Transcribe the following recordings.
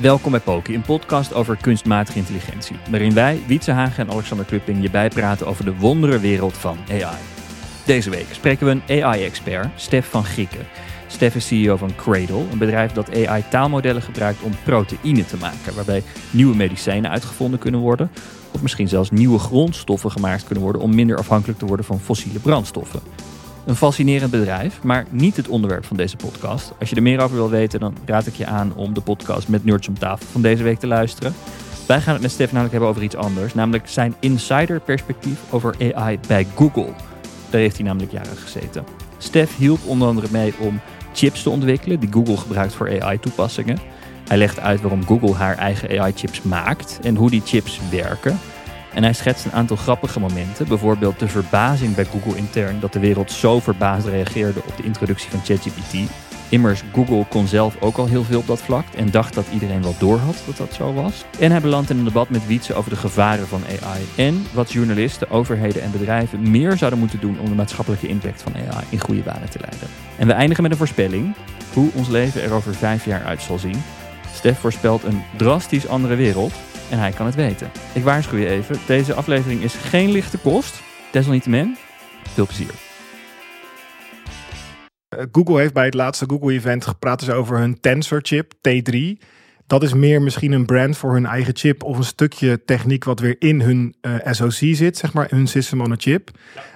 Welkom bij Poki, een podcast over kunstmatige intelligentie. Waarin wij, Wietse Hagen en Alexander Klupping, je bijpraten over de wonderenwereld van AI. Deze week spreken we een AI-expert, Stef van Grieken. Stef is CEO van Cradle, een bedrijf dat AI-taalmodellen gebruikt om proteïne te maken, waarbij nieuwe medicijnen uitgevonden kunnen worden, of misschien zelfs nieuwe grondstoffen gemaakt kunnen worden om minder afhankelijk te worden van fossiele brandstoffen. Een fascinerend bedrijf, maar niet het onderwerp van deze podcast. Als je er meer over wil weten, dan raad ik je aan om de podcast met Nerds om tafel van deze week te luisteren. Wij gaan het met Stef namelijk hebben over iets anders, namelijk zijn insiderperspectief over AI bij Google. Daar heeft hij namelijk jaren gezeten. Stef hielp onder andere mee om chips te ontwikkelen die Google gebruikt voor AI-toepassingen. Hij legt uit waarom Google haar eigen AI-chips maakt en hoe die chips werken. En hij schetst een aantal grappige momenten, bijvoorbeeld de verbazing bij Google intern dat de wereld zo verbaasd reageerde op de introductie van ChatGPT. Immers, Google kon zelf ook al heel veel op dat vlak en dacht dat iedereen wel doorhad dat dat zo was. En hij belandt in een debat met Wietse over de gevaren van AI en wat journalisten, overheden en bedrijven meer zouden moeten doen om de maatschappelijke impact van AI in goede banen te leiden. En we eindigen met een voorspelling hoe ons leven er over vijf jaar uit zal zien. Stef voorspelt een drastisch andere wereld en hij kan het weten. Ik waarschuw je even, deze aflevering is geen lichte kost. Desalniettemin, veel plezier. Eh, Google heeft bij het laatste Google-event gepraat dus over hun Tensor-chip T3. Dat is meer misschien een brand voor hun eigen chip of een stukje techniek wat weer in hun uh, SoC zit, zeg maar, hun system on a chip.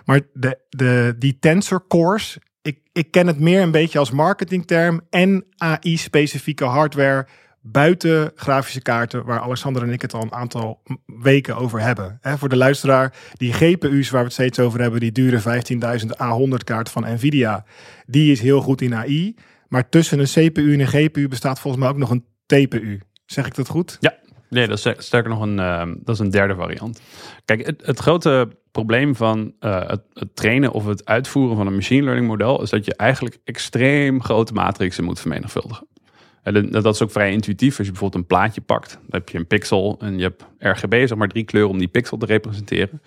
Maar de, de, die Tensor cores, ik, ik ken het meer een beetje als marketingterm en AI-specifieke hardware buiten grafische kaarten, waar Alexander en ik het al een aantal weken over hebben. voor de luisteraar, die GPU's waar we het steeds over hebben, die dure 15.000 A100 kaart van Nvidia, die is heel goed in AI. Maar tussen een CPU en een GPU bestaat volgens mij ook nog een TPU. Zeg ik dat goed? Ja, nee, dat is sterker nog een, uh, dat is een derde variant. Kijk, het, het grote probleem van uh, het, het, trainen of het uitvoeren van een machine learning model is dat je eigenlijk extreem grote matrixen moet vermenigvuldigen. En dat is ook vrij intuïtief. Als je bijvoorbeeld een plaatje pakt, dan heb je een pixel en je hebt RGB, zeg maar drie kleuren om die pixel te representeren.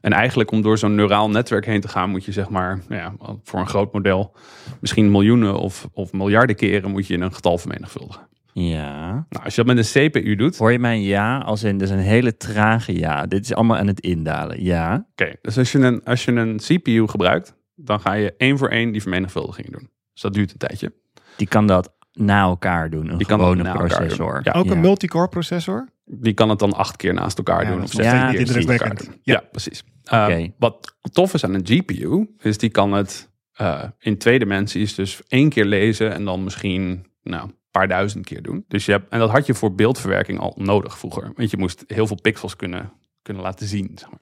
En eigenlijk om door zo'n neuraal netwerk heen te gaan, moet je zeg maar, nou ja, voor een groot model, misschien miljoenen of, of miljarden keren moet je een getal vermenigvuldigen. Ja. Nou, als je dat met een CPU doet. Hoor je mijn ja als in, dus een hele trage ja. Dit is allemaal aan het indalen. Ja. Oké, dus als je, een, als je een CPU gebruikt, dan ga je één voor één die vermenigvuldiging doen. Dus dat duurt een tijdje. Die kan dat na elkaar doen. Een die gewone kan processor. Ja. Ook een multicore processor? Die kan het dan acht keer naast elkaar doen. Of zes ja, keer naast elkaar doen. Ja, precies. Uh, wat tof is aan een GPU, is die kan het uh, in twee dimensies dus één keer lezen en dan misschien nou, een paar duizend keer doen. Dus je hebt, en dat had je voor beeldverwerking al nodig vroeger. Want je moest heel veel pixels kunnen, kunnen laten zien. Zeg maar.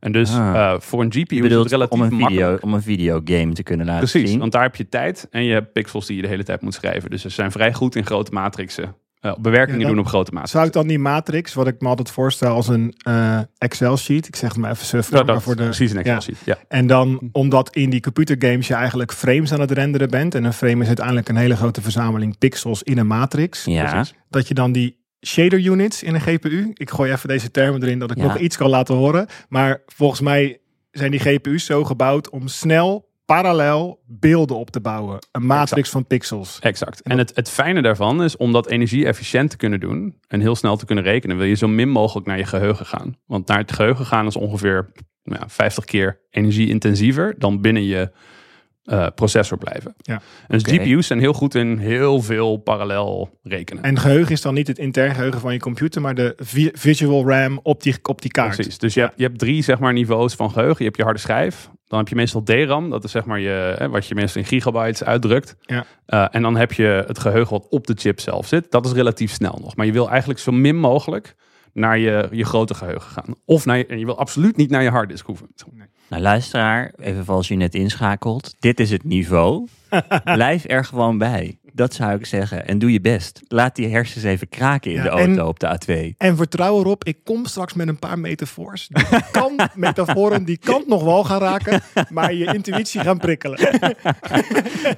En dus ah. uh, voor een GPU is het relatief om een, video, om een videogame te kunnen laten Precies, zien. want daar heb je tijd en je hebt pixels die je de hele tijd moet schrijven. Dus ze zijn vrij goed in grote matrixen. Uh, bewerkingen doen op grote matrixen. Zou ik dan die matrix, wat ik me altijd voorstel als een uh, Excel-sheet, ik zeg het maar even suf, ja, dat, voor de, precies een Excel-sheet, ja. En dan, omdat in die computergames je eigenlijk frames aan het renderen bent, en een frame is uiteindelijk een hele grote verzameling pixels in een matrix, ja. dat je dan die shader units in een GPU. Ik gooi even deze termen erin dat ik nog iets kan laten horen. Maar volgens mij zijn die GPU's zo gebouwd om snel parallel beelden op te bouwen. Een matrix van pixels. Exact. En, het, het fijne daarvan is om dat energie-efficiënt te kunnen doen en heel snel te kunnen rekenen, wil je zo min mogelijk naar je geheugen gaan. Want naar het geheugen gaan is ongeveer nou, 50 keer energie-intensiever dan binnen je uh, processor blijven. Ja. En dus GPU's zijn heel goed in heel veel parallel rekenen. En geheugen is dan niet het intern geheugen van je computer, maar de visual RAM op die, op die kaart. Precies. Dus je, hebt, je hebt drie zeg maar, niveaus van geheugen. Je hebt je harde schijf. Dan heb je meestal DRAM, dat is zeg maar je, hè, wat je meestal in gigabytes uitdrukt. Ja. Uh, en dan heb je het geheugen wat op de chip zelf zit. Dat is relatief snel nog. Maar je wil eigenlijk zo min mogelijk naar je, je grote geheugen gaan. Of naar je, en je wil absoluut niet naar je harddisk hoeven. Nee. Nou, luisteraar, even als je net inschakelt. Dit is het niveau. Blijf er gewoon bij. Dat zou ik zeggen. En doe je best. Laat die hersens even kraken in Ja, de auto en- op de A2. En vertrouw erop, ik kom straks met een paar metafoors. Die kan, metaforen, die kan nog wel gaan raken, maar je intuïtie gaan prikkelen.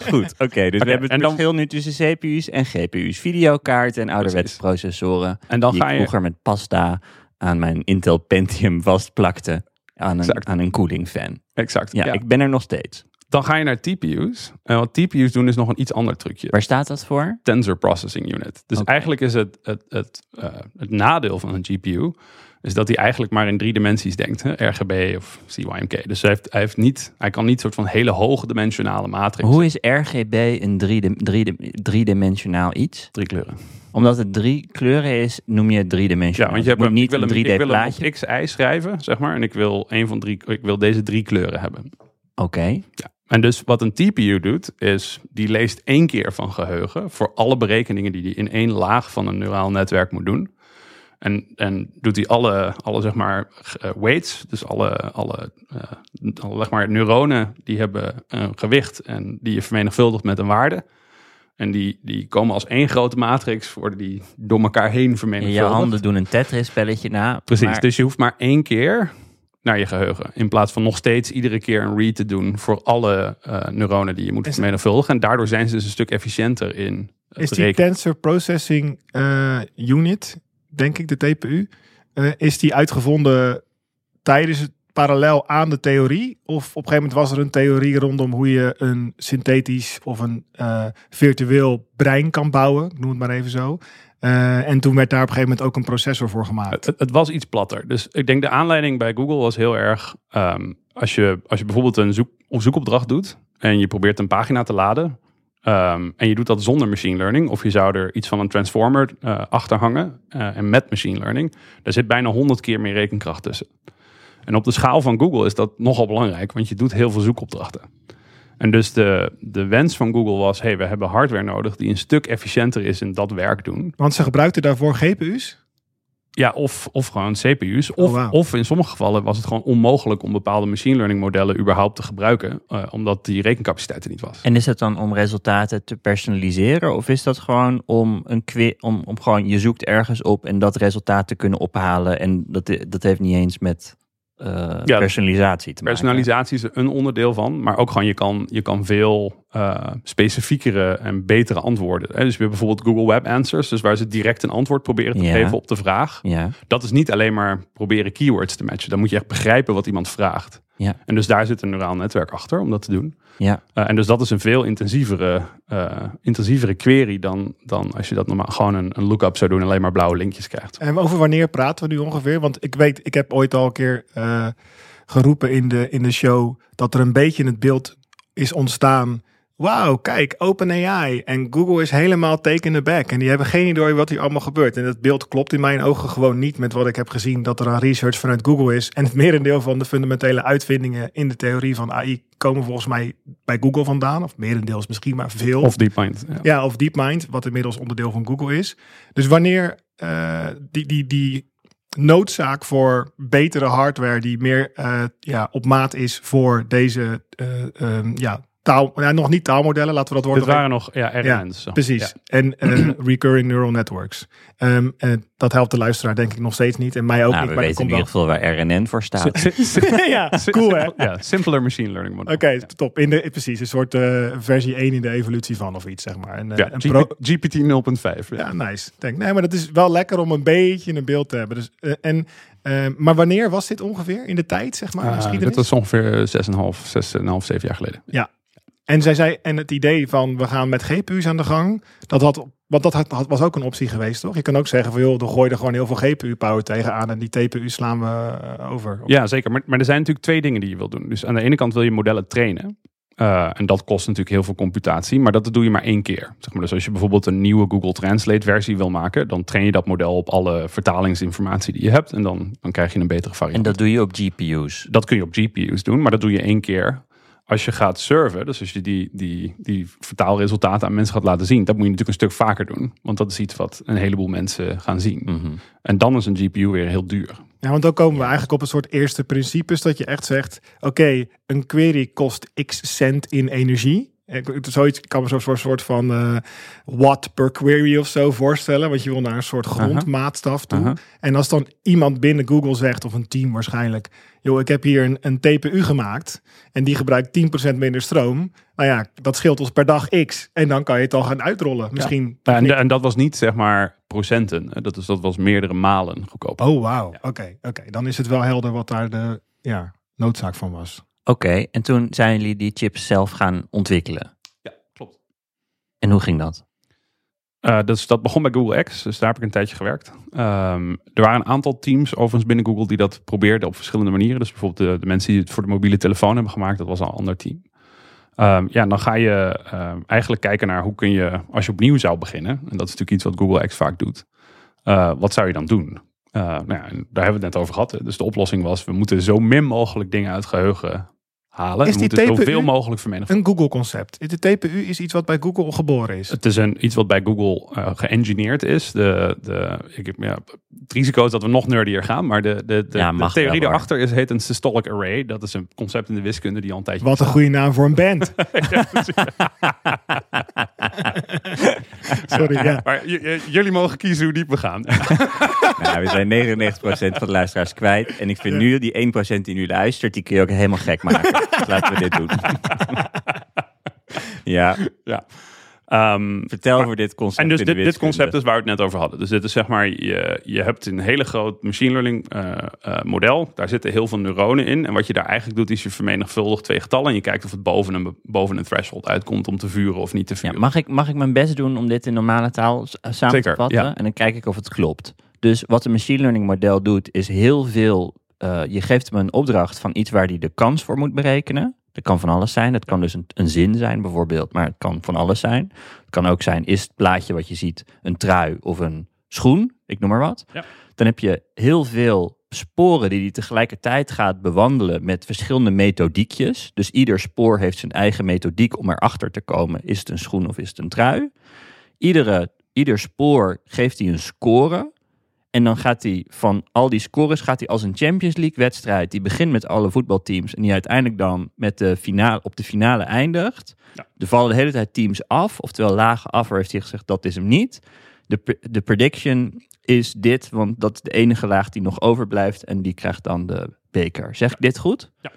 Goed, oké. dus we hebben het dan- verschil nu tussen CPU's en GPU's. Videokaarten en ouderwetse processoren. En dan die ga ik je- vroeger met pasta aan mijn Intel Pentium vastplakte. Aan een, aan een cooling fan. Exact. Ja, Ja, ik ben er nog steeds. Dan ga je naar TPU's. En wat TPU's doen is nog een iets ander trucje. Waar staat dat voor? Tensor Processing Unit. Dus eigenlijk is het, het, het, eh, het nadeel van een GPU... is dat hij eigenlijk maar in drie dimensies denkt. Hè? RGB of CYMK. Dus hij, heeft, hij, heeft niet, hij kan niet soort van hele hoge dimensionale matrix. Hoe is RGB een drie- drie- driedimensionaal iets? Drie kleuren. Omdat het drie kleuren is, noem je het driedimensionaal. Ja, want je hebt een, niet ik wil een hem, 3D ik wil hem plaatje. op XY schrijven, zeg maar. En ik wil, een van drie, ik wil deze drie kleuren hebben. Oké. En dus wat een TPU doet, is die leest één keer van geheugen voor alle berekeningen die hij in één laag van een neuraal netwerk moet doen. En, en doet hij alle, alle zeg maar, eh, weights, dus alle, alle, eh, alle zeg maar, neuronen die hebben een gewicht en die je vermenigvuldigt met een waarde. En die, die komen als één grote matrix, worden die door elkaar heen Je vermenigvuldigd. handen doen een Tetris-spelletje na. Precies, maar- dus je hoeft maar één keer naar je geheugen. In plaats van nog steeds iedere keer een read te doen voor alle eh, neuronen die je moet vermenigvuldigen. En daardoor zijn ze dus een stuk efficiënter in het Is die rekenen. Tensor Processing eh, Unit, denk ik, de TPU, eh, is die uitgevonden tijdens het parallel aan de theorie? Of op een gegeven moment was er een theorie rondom hoe je een synthetisch of een eh, virtueel brein kan bouwen, noem het maar even zo. Eh, en toen werd daar op een gegeven moment ook een processor voor gemaakt. Het, het- was iets platter. Dus ik denk de aanleiding bij Google was heel erg... ehm, als, je, als je bijvoorbeeld een zoek, zoekopdracht doet... en je probeert een pagina te laden... ehm, en je doet dat zonder machine learning... of je zou er iets van een transformer eh, achter hangen... en met machine learning... daar zit bijna honderd keer meer rekenkracht tussen. En op de schaal van Google is dat nogal belangrijk... want je doet heel veel zoekopdrachten. En dus de, de wens van Google was... hey, we hebben hardware nodig... die een stuk efficiënter is in dat werk doen... Want ze gebruikten daarvoor GPU's. Ja, of, of gewoon CPU's. Of, Oh, of in sommige gevallen was het gewoon onmogelijk om bepaalde machine learning modellen überhaupt te gebruiken, eh, omdat die rekencapaciteit er niet was. En is dat dan om resultaten te personaliseren? Of is dat gewoon om een om, om gewoon je zoekt ergens op en dat resultaat te kunnen ophalen? En dat, dat heeft niet eens met eh, personalisatie te maken. Personalisatie is een onderdeel van, maar ook gewoon je kan, je kan veel eh, specifiekere en betere antwoorden. Hè? Dus we hebben bijvoorbeeld Google Web Answers, dus waar ze direct een antwoord proberen te Ja. geven op de vraag. Ja, Dat is niet alleen maar proberen keywords te matchen. Dan moet je echt begrijpen wat iemand vraagt. Ja. En dus daar zit een neuraal netwerk achter om dat te doen. Ja. Uh, en dus dat is een veel intensievere, uh, intensievere query dan, dan als je dat normaal gewoon een, een lookup zou doen en alleen maar blauwe linkjes krijgt. En over wanneer praten we nu ongeveer? Want ik weet, ik heb ooit al een keer eh, geroepen in de, in de show dat er een beetje het beeld is ontstaan. Wauw, kijk, OpenAI en Google is helemaal taken aback. En die hebben geen idee wat hier allemaal gebeurt. En dat beeld klopt in mijn ogen gewoon niet met wat ik heb gezien dat er aan research vanuit Google is. En het merendeel van de fundamentele uitvindingen in de theorie van AI komen volgens mij bij Google vandaan. Of merendeels misschien maar veel. Of DeepMind. Ja. Ja, of DeepMind, wat inmiddels onderdeel van Google is. Dus wanneer eh, die, die, die noodzaak voor betere hardware die meer eh, ja, op maat is voor deze eh, ehm, ja, taal, ja, nog niet taalmodellen, laten we dat woord Dit nog waren nog ja, RNN's. zo. Precies. Ja. En eh, recurring neural networks. Ehm, en dat helpt de luisteraar denk ik nog steeds niet. En mij ook Nou, niet. we Maar weten in ieder geval waar RNN voor staat. Ja, cool hè? Ja, simpler machine learning model. Oké, top. In de, precies, een soort eh, versie 1 in de evolutie van of iets, zeg maar. En, eh, Ja, een GPT 0.5. Ja. Ja, nice. Denk, nee, maar dat is wel lekker om een beetje een beeld te hebben. Dus, en, eh, maar wanneer was dit ongeveer in de tijd, zeg maar, Uh, geschiedenis? dat was ongeveer 6,5, 6,5, 7 jaar geleden. En zij zei, en het idee van we gaan met GPU's aan de gang, dat had, want dat had, had- was ook een optie geweest, toch? Je kan ook zeggen van joh, dan gooi je er gewoon heel veel GPU-power tegenaan en die TPU slaan we eh, over. Ja, zeker. Maar, maar er zijn natuurlijk twee dingen die je wil doen. Dus aan de ene kant wil je modellen trainen. Uh, en dat kost natuurlijk heel veel computatie, maar dat doe je maar één keer. Zeg maar. Dus als je bijvoorbeeld een nieuwe Google Translate versie wil maken, dan train je dat model op alle vertalingsinformatie die je hebt. En dan, dan krijg je een betere variant. En dat doe je op GPU's. Dat kun je op GPU's doen, maar dat doe je één keer. Als je gaat serven, dus als je die, die, die vertaalresultaten aan mensen gaat laten zien, dat moet je natuurlijk een stuk vaker doen. Want dat is iets wat een heleboel mensen gaan zien. Mhm. En dan is een GPU weer heel duur. Ja, want dan komen we eigenlijk op een soort eerste principes dat je echt zegt, oké, een query kost x cent in energie. Ik, zoiets, kan me zo'n soort van eh, watt per query of zo voorstellen. Want je wil naar een soort grondmaatstaf toe. En als dan iemand binnen Google zegt, of een team waarschijnlijk... joh, ik heb hier een, een TPU gemaakt en die gebruikt 10% minder stroom. Nou ja, dat scheelt ons per dag x. En dan kan je het al gaan uitrollen. Misschien... Ja, en, en dat was niet zeg maar procenten. Dat, is, dat was meerdere malen goedkoper. Oh, wauw. Oké, oké. Dan is het wel helder wat daar de ja, noodzaak van was. Oké, en toen zijn jullie die chips zelf gaan ontwikkelen. Ja, klopt. En hoe ging dat? Eh, dus dat begon bij Google X, dus daar heb ik een tijdje gewerkt. Ehm, er waren een aantal teams overigens binnen Google die dat probeerden op verschillende manieren. Dus bijvoorbeeld de, de mensen die het voor de mobiele telefoon hebben gemaakt, dat was al een ander team. Ehm, ja, dan ga je ehm, eigenlijk kijken naar hoe kun je, als je opnieuw zou beginnen, en dat is natuurlijk iets wat Google X vaak doet, eh, wat zou je dan doen? Eh, nou ja, daar hebben we het net over gehad. Dus de oplossing was, we moeten zo min mogelijk dingen uit geheugen halen. Is die TPU zoveel mogelijk vermenigvuldigen. Een Google-concept. De TPU is iets wat bij Google geboren is. Het is een, iets wat bij Google eh geëngineerd is. De, de, ik, heb- ja, het risico is dat we nog nerdier gaan, maar de, de, de, Ja, de theorie daarachter is, heet een systolic array. Dat is een concept in de wiskunde die al een tijdje Wat een goede naam voor een band. Sorry, ja. Maar j- j- jullie mogen kiezen hoe diep we gaan. Nou, we zijn 99% van de luisteraars kwijt. En ik vind nu die 1% die nu luistert, die kun je ook helemaal gek maken. Dus laten we dit doen. ja, ja. Ehm, vertel over dit concept. en dus dit, dit concept is waar we het net over hadden. Dus dit is zeg maar, je, je hebt een hele groot machine learning eh, eh, model. Daar zitten heel veel neuronen in. En wat je daar eigenlijk doet, is je vermenigvuldigt twee getallen. En je kijkt of het boven een, boven een threshold uitkomt om te vuren of niet te Ja, vuren. mag, ik, mag ik mijn best doen om dit in normale taal eh, samen Zeker, te vatten? ja. En dan kijk ik of het klopt. Dus wat een machine learning model doet, is heel veel... eh, je geeft hem een opdracht van iets waar hij de kans voor moet berekenen. Dat kan van alles zijn. Dat kan dus een, een zin zijn bijvoorbeeld, maar het kan van alles zijn. Het kan ook zijn, is het plaatje wat je ziet een trui of een schoen? Ik noem maar wat. Ja. Dan heb je heel veel sporen die hij tegelijkertijd gaat bewandelen met verschillende methodiekjes. Dus ieder spoor heeft zijn eigen methodiek om erachter te komen. Is het een schoen of is het een trui? Iedere, ieder spoor geeft hij een score. En dan gaat hij van al die scores gaat hij als een Champions League wedstrijd. Die begint met alle voetbalteams. En die uiteindelijk dan met de finale, op de finale eindigt. Ja. Er vallen de hele tijd teams af. Oftewel lage affer heeft hij gezegd dat is hem niet. De, de prediction is dit. Want dat is de enige laag die nog overblijft. En die krijgt dan de beker. Zeg ik dit goed? Ja.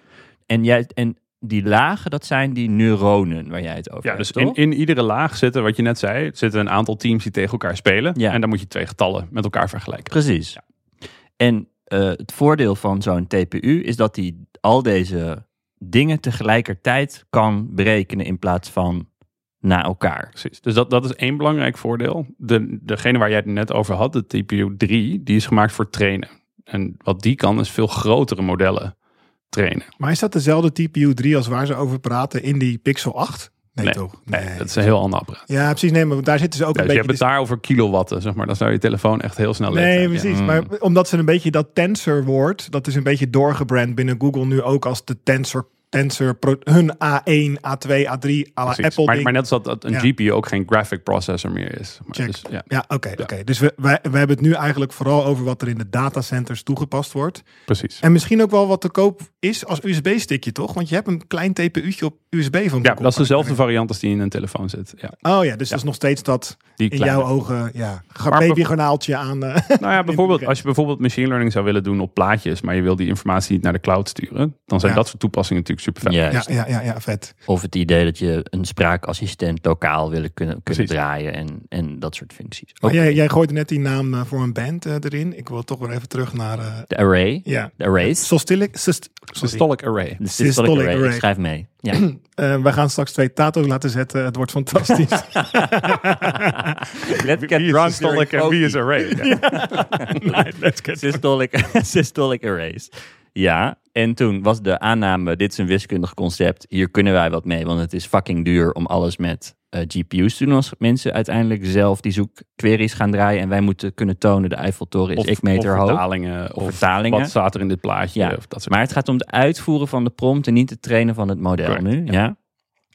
En, jij, en die lagen, dat zijn die neuronen waar jij het over Ja, hebt, dus in, toch? in iedere laag zitten, wat je net zei, zitten een aantal teams die tegen elkaar spelen. Ja. En dan moet je twee getallen met elkaar vergelijken. Precies. En eh, het voordeel van zo'n TPU is dat hij al deze dingen tegelijkertijd kan berekenen in plaats van na elkaar. Precies. Dus dat, dat is één belangrijk voordeel. De, degene waar jij het net over had, de TPU 3, die is gemaakt voor trainen. En wat die kan, is veel grotere modellen trainen. Maar is dat dezelfde TPU 3 als waar ze over praten in die Pixel 8? Nee, Nee, toch? Nee, dat is een heel ander apparaat. Ja, precies. Nee, maar daar zitten ze ook Ja, een dus je beetje... hebt het daar over kilowatten, zeg maar. Dan zou je telefoon echt heel snel Nee, precies. Mm. Maar omdat ze een beetje dat tensor woord, dat is een beetje doorgebrand binnen Google nu ook als de tensor, tensor pro- hun A1, A2, A3, à la. Apple maar, maar net als dat, een Ja. GPU ook geen graphic processor meer is. Maar. Dus, ja, Ja, oké, oké. Dus we, wij, we hebben het nu eigenlijk vooral over wat er in de datacenters toegepast wordt. precies. En misschien ook wel wat te koop is als USB-stickje, toch? Want je hebt een klein TPU'tje op USB van Ja, dat is dezelfde variant als die in een telefoon zit. Ja, Oh ja, dus dat is nog steeds dat die in kleine. jouw ogen, ja, babygarnaaltje aan. eh, Nou ja, bijvoorbeeld als je bijvoorbeeld machine learning zou willen doen op plaatjes, maar je wil die informatie niet naar de cloud sturen, dan zijn dat soort toepassingen natuurlijk super fijn. Ja. ja, ja, vet. Of het idee dat je een spraakassistent lokaal willen kunnen, kunnen Precies. draaien en, en dat soort functies. Maar Ook jij, jij gooide net die naam eh, voor een band eh, erin. Ik wil toch weer even terug naar... eh, de array, ja, de arrays, Systolic. Syst. Systolic array. de Systolic systolic array. array. Ik schrijf mee. Ja. Eh, we gaan straks twee tato's laten zetten. Het wordt fantastisch. Let's get Wie drunk systolic en wie is array? Let's get Systolic, systolic arrays. Ja, en toen was de aanname, dit is een wiskundig concept, hier kunnen wij wat mee, want het is fucking duur om alles met eh, GPU's te doen als mensen uiteindelijk zelf die zoekqueries gaan draaien en wij moeten kunnen tonen de Eiffeltoren is Of, x meter of hoog. vertalingen. Of, vertalingen. wat staat er in dit plaatje. Ja, Of dat soort Maar het gaat om het uitvoeren van de prompt en niet het trainen van het model Correct, nu. ja. Ja,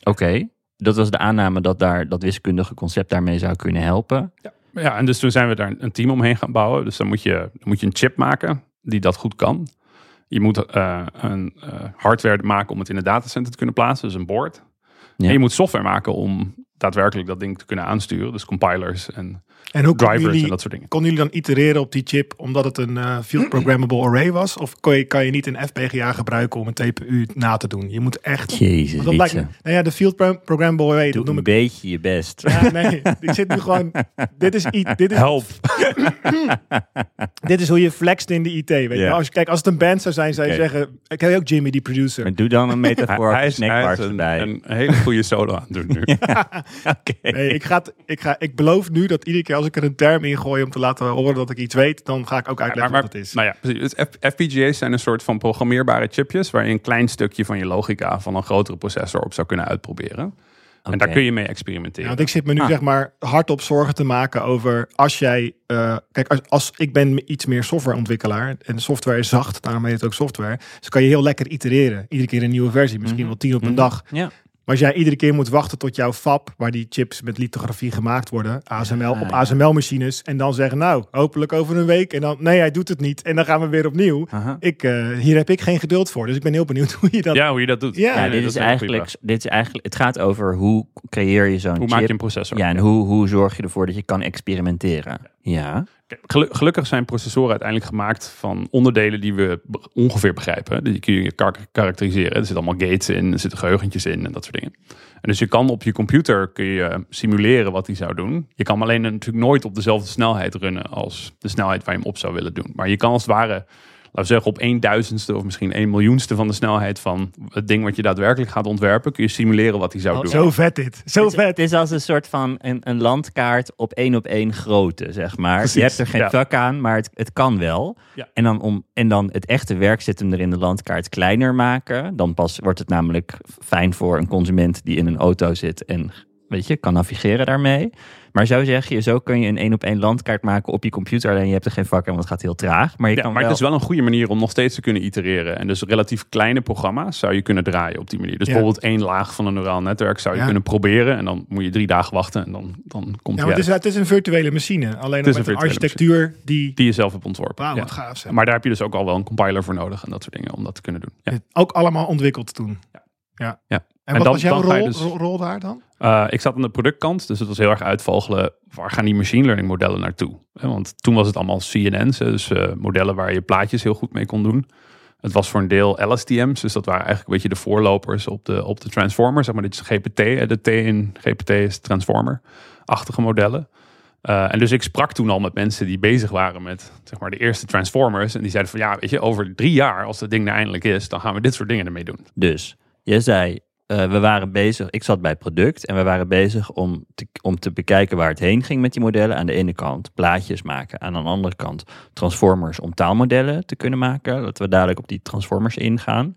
oké. Dat was de aanname dat daar dat wiskundige concept daarmee zou kunnen helpen. Ja, en dus toen zijn we daar een team omheen gaan bouwen. Dus dan moet je, dan moet je een chip maken. die dat goed kan. Je moet eh, een eh, hardware maken om het in een datacenter te kunnen plaatsen, dus een board. Ja. En je moet software maken om daadwerkelijk dat ding te kunnen aansturen. Dus compilers en En hoe konden drivers en jullie, dat soort dingen. konden jullie dan itereren op die chip omdat het een eh, field programmable array was? Of kon je, kan je niet een FPGA gebruiken om een TPU na te doen? Je moet echt... Jezus, dat lijkt nou ja, de field pro- programmable array, dat Doe noem een ik... beetje je best. Ja, nee, ik zit nu gewoon... Dit is, dit is, Help! dit is hoe je flext in de IT. Weet je? Als kijk, als het een band zou zijn, zou je zeggen... Ik heb ook Jimmy, die producer. Maar doe dan een metafoor Hij hij is, hij is snackbars een, erbij. een hele goede solo aan het doen nu. Oké. Nee, ik, ga, ik, ga, ik beloof nu dat iedere keer als ik er een term in gooi om te laten horen dat ik iets weet, dan ga ik ook uitleggen maar, wat het is. Nou ja, precies. Dus FPGA's zijn een soort van programmeerbare chipjes waar je een klein stukje van je logica van een grotere processor op zou kunnen uitproberen. En daar kun je mee Ja, experimenteren. want ik zit me nu Ah. zeg maar hardop zorgen te maken over als jij... eh, kijk, als, als ik ben iets meer softwareontwikkelaar en software is zacht, daarom heet het ook software. Dus kan je heel lekker itereren. Iedere keer een nieuwe versie, misschien Mhm. wel tien op een Mhm. dag. Ja. Maar als jij iedere keer moet wachten tot jouw fab, waar die chips met lithografie gemaakt worden, ASML, Ah, op ja. ASML-machines, en dan zeggen, nou, hopelijk over een week, en dan, nee, hij doet het niet, en dan gaan we weer opnieuw. Aha. Ik, eh, hier heb ik geen geduld voor, dus ik ben heel benieuwd hoe je dat... ja, hoe je dat doet. Ja, dit, dat is eigenlijk, dit is eigenlijk, het gaat over hoe creëer je zo'n vraag. Hoe chip. maak je een processor? Ja, en hoe, hoe zorg je ervoor dat je kan experimenteren? Ja. Gelukkig zijn processoren uiteindelijk gemaakt van onderdelen die we ongeveer begrijpen. Die kun je kar- karakteriseren. Er zitten allemaal gates in, er zitten geheugentjes in en dat soort dingen. En dus je kan op je computer kun je simuleren wat die zou doen. Je kan hem alleen natuurlijk nooit op dezelfde snelheid runnen als de snelheid waar je hem op zou willen doen. Maar je kan als het ware, laten we zeggen, op een duizendste of misschien een miljoenste van de snelheid van het ding wat je daadwerkelijk gaat ontwerpen, kun je simuleren wat hij zou Oh, doen. Zo vet dit, zo Het, vet. het is als een soort van een, een landkaart op één op één grootte, zeg maar. Precies, je hebt er geen ja. fuck aan, maar het, het kan wel. Ja. En, dan om, en dan het echte werk zit hem er in de landkaart kleiner maken. Dan pas wordt het namelijk fijn voor een consument die in een auto zit en weet je, kan navigeren daarmee. Maar zo zeg je, zo kun je een één op één landkaart maken op je computer. Alleen je hebt er geen vak aan, want het gaat heel traag. Maar je Ja, kan maar wel... het is wel een goede manier om nog steeds te kunnen itereren. En dus relatief kleine programma's zou je kunnen draaien op die manier. Dus Ja. bijvoorbeeld één laag van een neuraal netwerk zou je Ja. kunnen proberen. En dan moet je drie dagen wachten en dan, dan komt Ja, het, is, het is een virtuele machine, alleen Het is met een architectuur die... Die je zelf hebt ontworpen. Ja. wat gaaf zeg. Maar daar heb je dus ook al wel een compiler voor nodig en dat soort dingen om dat te kunnen doen. Ja. Ook allemaal ontwikkeld toen. Ja. ja. En, En wat dan- was jouw rol, dus- rol, rol daar dan? Uh, ik zat aan de productkant, dus het was heel erg uitvogelen waar gaan die machine learning modellen naartoe. Hè, Want toen was het allemaal CNN's, dus eh, modellen waar je plaatjes heel goed mee kon doen. Het was voor een deel LSTM's, dus dat waren eigenlijk een beetje de voorlopers op de, op de transformer. Zeg maar, dit is GPT, hè, de T in GPT is transformer-achtige modellen. Uh, en dus ik sprak toen al met mensen die bezig waren met zeg maar, de eerste transformers. En die zeiden van ja, weet je, over drie jaar, als dat ding er eindelijk is, dan gaan we dit soort dingen ermee doen. Dus je zei, eh, we waren bezig, ik zat bij product en we waren bezig om te, om te bekijken waar het heen ging met die modellen. Aan de ene kant plaatjes maken, aan de andere kant transformers om taalmodellen te kunnen maken. Dat we dadelijk op die transformers ingaan.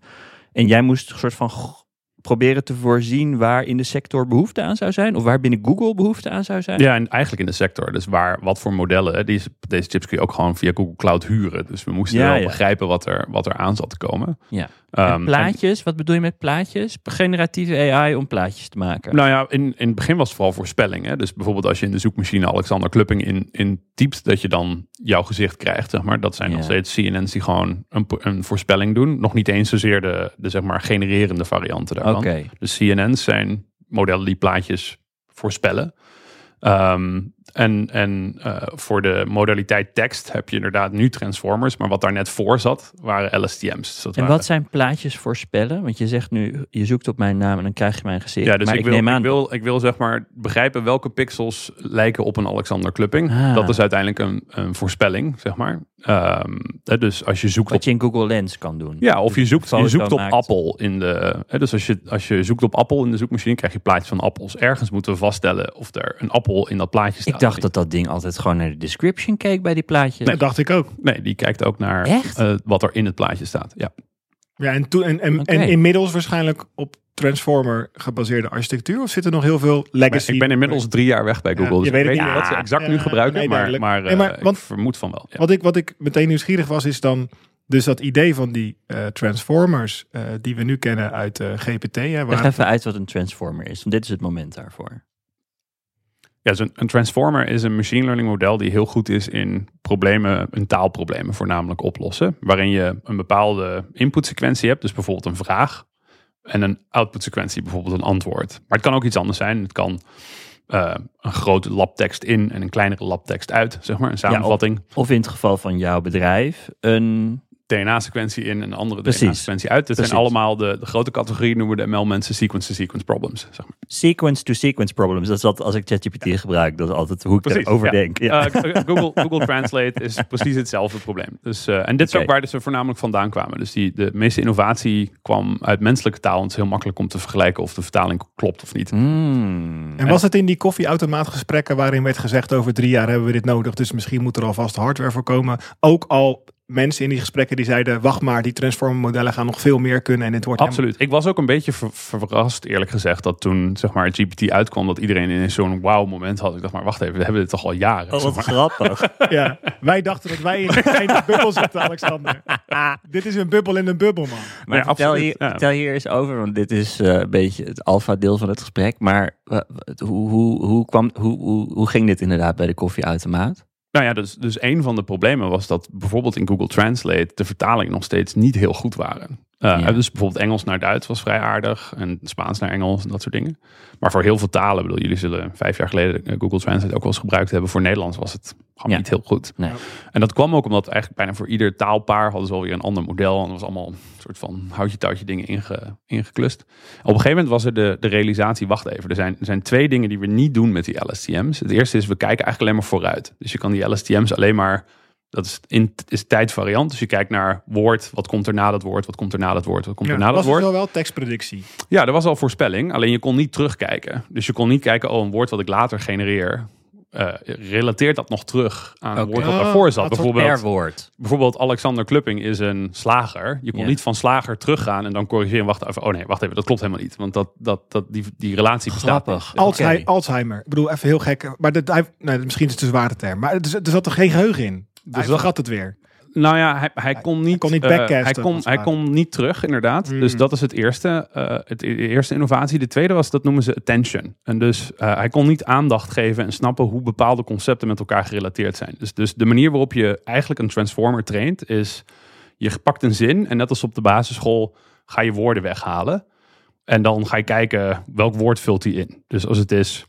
En jij moest een soort van proberen te voorzien waar in de sector behoefte aan zou zijn, of waar binnen Google behoefte aan zou zijn. Ja, en eigenlijk in de sector. Dus waar, wat voor modellen. hè, Deze, deze chips kun je ook gewoon via Google Cloud huren. Dus we moesten Ja, wel ja. begrijpen wat er, wat er aan zat te komen. Ja. En plaatjes, wat bedoel je met plaatjes? Generatieve AI om plaatjes te maken. Nou ja, in, in het begin was het vooral voorspelling. Hè? Dus bijvoorbeeld als je in de zoekmachine Alexander Klupping in, in typt, dat je dan jouw gezicht krijgt, zeg maar. Dat zijn Ja. nog steeds CNN's die gewoon een, een voorspelling doen. Nog niet eens zozeer de, de zeg maar genererende varianten daarvan. Oké. De CNN's zijn modellen die plaatjes voorspellen. Ehm, en en eh, voor de modaliteit tekst heb je inderdaad nu transformers, maar wat daar net voor zat waren LSTM's. Dus dat En waren- wat zijn plaatjes voorspellen? Want je zegt nu, je zoekt op mijn naam en dan krijg je mijn gezicht. Ja, dus maar ik, ik, wil, aan ik, wil, ik wil zeg maar begrijpen welke pixels lijken op een Alexander Klupping. Ah. Dat is uiteindelijk een, een voorspelling, zeg maar. Ehm, dus als je zoekt op wat je in Google Lens kan doen. Ja, of je zoekt, je zoekt op maakt. appel in de. Hè, dus als je, als je zoekt op appel in de zoekmachine, krijg je plaatjes van appels. Ergens moeten we vaststellen of er een appel in dat plaatje staat. Ik dacht dat dat ding altijd gewoon naar de description keek bij die plaatjes. Dat dacht ik ook. Nee, die kijkt ook naar Echt? eh, wat er in het plaatje staat. Ja. Ja, en, toen, en, en, inmiddels waarschijnlijk op Transformer gebaseerde architectuur? Of zit er nog heel veel legacy? ik ben inmiddels drie jaar weg bij Ja, Google. je dus weet ik weet niet. wat ze Ja. exact nu gebruiken. nee, maar duidelijk. maar, Nee, maar eh, want- ik vermoed van wel. Ja. Wat ik, wat ik meteen nieuwsgierig was, is dan dus dat idee van die eh, Transformers eh, die we nu kennen uit eh, GPT. Hè, Leg waar, even uit wat een transformer is, want dit is het moment daarvoor. Ja, dus een, een transformer is een machine learning model die heel goed is in problemen, in taalproblemen voornamelijk oplossen. Waarin je een bepaalde inputsequentie hebt, dus bijvoorbeeld een vraag. En een outputsequentie, bijvoorbeeld een antwoord. Maar het kan ook iets anders zijn. Het kan uh, een grote labtekst in en een kleinere labtekst uit, zeg maar, een samenvatting. Ja, of, of, in het geval van jouw bedrijf, een DNA-sequentie in en een andere DNA-sequentie uit. Dit zijn allemaal de, de grote categorieën, noemen we de ML-mensen sequence-to-sequence problems. Zeg maar. Sequence-to-sequence problems, dat is wat als ik ChatGPT ja. gebruik, dat is altijd hoe ik precies, erover denk. Ja. Uh, Google, Google Translate is precies hetzelfde probleem. Dus, uh, en dit is ook waar ze voornamelijk vandaan kwamen. Dus die, de meeste innovatie kwam uit menselijke taal. En het is heel makkelijk om te vergelijken of de vertaling klopt of niet. Mm. En was het in die koffieautomaatgesprekken waarin werd gezegd over drie jaar hebben we dit nodig, dus misschien moet er alvast hardware voor komen. Ook al mensen in die gesprekken die zeiden: wacht maar, die transformer-modellen gaan nog veel meer kunnen en het wordt. Absoluut. Ik was ook een beetje verrast, eerlijk gezegd, dat toen zeg maar GPT uitkwam, dat iedereen in zo'n wow-moment had. Ik dacht maar, wacht even, we hebben dit toch al jaren. Oh, wat maar. grappig. ja, wij dachten dat wij in een bubbel zitten, Alexander. dit is een bubbel in een bubbel, man. Maar ja, vertel, hier, ja. vertel hier eens over, want dit is uh, een beetje het alfa-deel van het gesprek. Maar uh, hoe, hoe, hoe, kwam, hoe, hoe, hoe ging dit inderdaad bij de koffieautomaat? Nou ja, dus, dus een van de problemen was dat bijvoorbeeld in Google Translate de vertalingen nog steeds niet heel goed waren. Uh, Dus bijvoorbeeld Engels naar Duits was vrij aardig en Spaans naar Engels en dat soort dingen. Maar voor heel veel talen, bedoel, jullie zullen vijf jaar geleden eh, Google Translate ook wel eens gebruikt hebben. Voor Nederlands was het gewoon niet heel goed. Nee. En dat kwam ook omdat eigenlijk bijna voor ieder taalpaar hadden ze alweer een ander model. En dat was allemaal een soort van houtje-touwtje dingen inge, ingeklust. Op een gegeven moment was er de, de realisatie, wacht even, er zijn, er zijn twee dingen die we niet doen met die LSTM's. Het eerste is, we kijken eigenlijk alleen maar vooruit. Dus je kan die LSTM's alleen maar dat is, in, is tijdvariant. Dus je kijkt naar woord, wat komt er na dat woord, wat komt er na dat woord, wat komt er na dat woord. Dat was wel tekstpredictie. Ja, er was al voorspelling, alleen je kon niet terugkijken. Dus je kon niet kijken, oh, een woord wat ik later genereer, uh, relateert dat nog terug aan okay. een woord wat daarvoor oh, zat. Bijvoorbeeld, woord. bijvoorbeeld Alexander Klupping is een slager. Je kon niet van slager teruggaan en dan corrigeren. Wacht even, oh nee, wacht even, dat klopt helemaal niet. Want dat, dat, dat, die, die relatie bestaat Grappig. Alzheimer, okay. Alzheimer. Ik bedoel, even heel gek. Maar dat, hij, nee, misschien is het een zware term. Maar er, er zat er geen geheugen in. Dus hij gaat het weer. Nou ja, hij, hij kon niet, kon niet uh, hij, kon, hij kon niet terug, inderdaad. Mm. Dus dat is het eerste, uh, het de eerste innovatie. De tweede was, dat noemen ze attention. En dus uh, hij kon niet aandacht geven en snappen hoe bepaalde concepten met elkaar gerelateerd zijn. Dus, dus de manier waarop je eigenlijk een transformer traint, is je pakt een zin en net als op de basisschool ga je woorden weghalen. En dan ga je kijken welk woord vult hij in. Dus als het is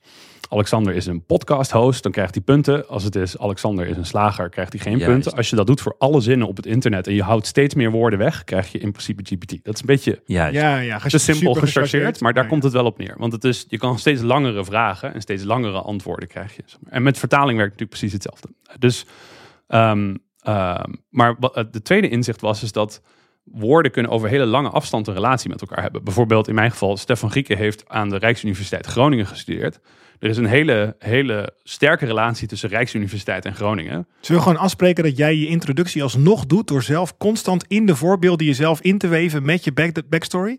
Alexander is een podcast host, dan krijgt hij punten. Als het is Alexander is een slager, krijgt hij geen Juist. punten. Als je dat doet voor alle zinnen op het internet en je houdt steeds meer woorden weg, krijg je in principe GPT. Dat is een beetje Juist. Ja, ja, te simpel gechargeerd, maar daar Ja, komt het wel op neer. Want het is, je kan steeds langere vragen en steeds langere antwoorden krijg je. En met vertaling werkt natuurlijk precies hetzelfde. Dus, ehm, ehm, maar wat de tweede inzicht was is dat woorden kunnen over hele lange afstand een relatie met elkaar hebben. Bijvoorbeeld in mijn geval, Stefan Grieken heeft aan de Rijksuniversiteit Groningen gestudeerd. Er is een hele, hele sterke relatie tussen Rijksuniversiteit en Groningen. Zullen we gewoon afspreken dat jij je introductie alsnog doet door zelf constant in de voorbeelden jezelf in te weven met je back backstory?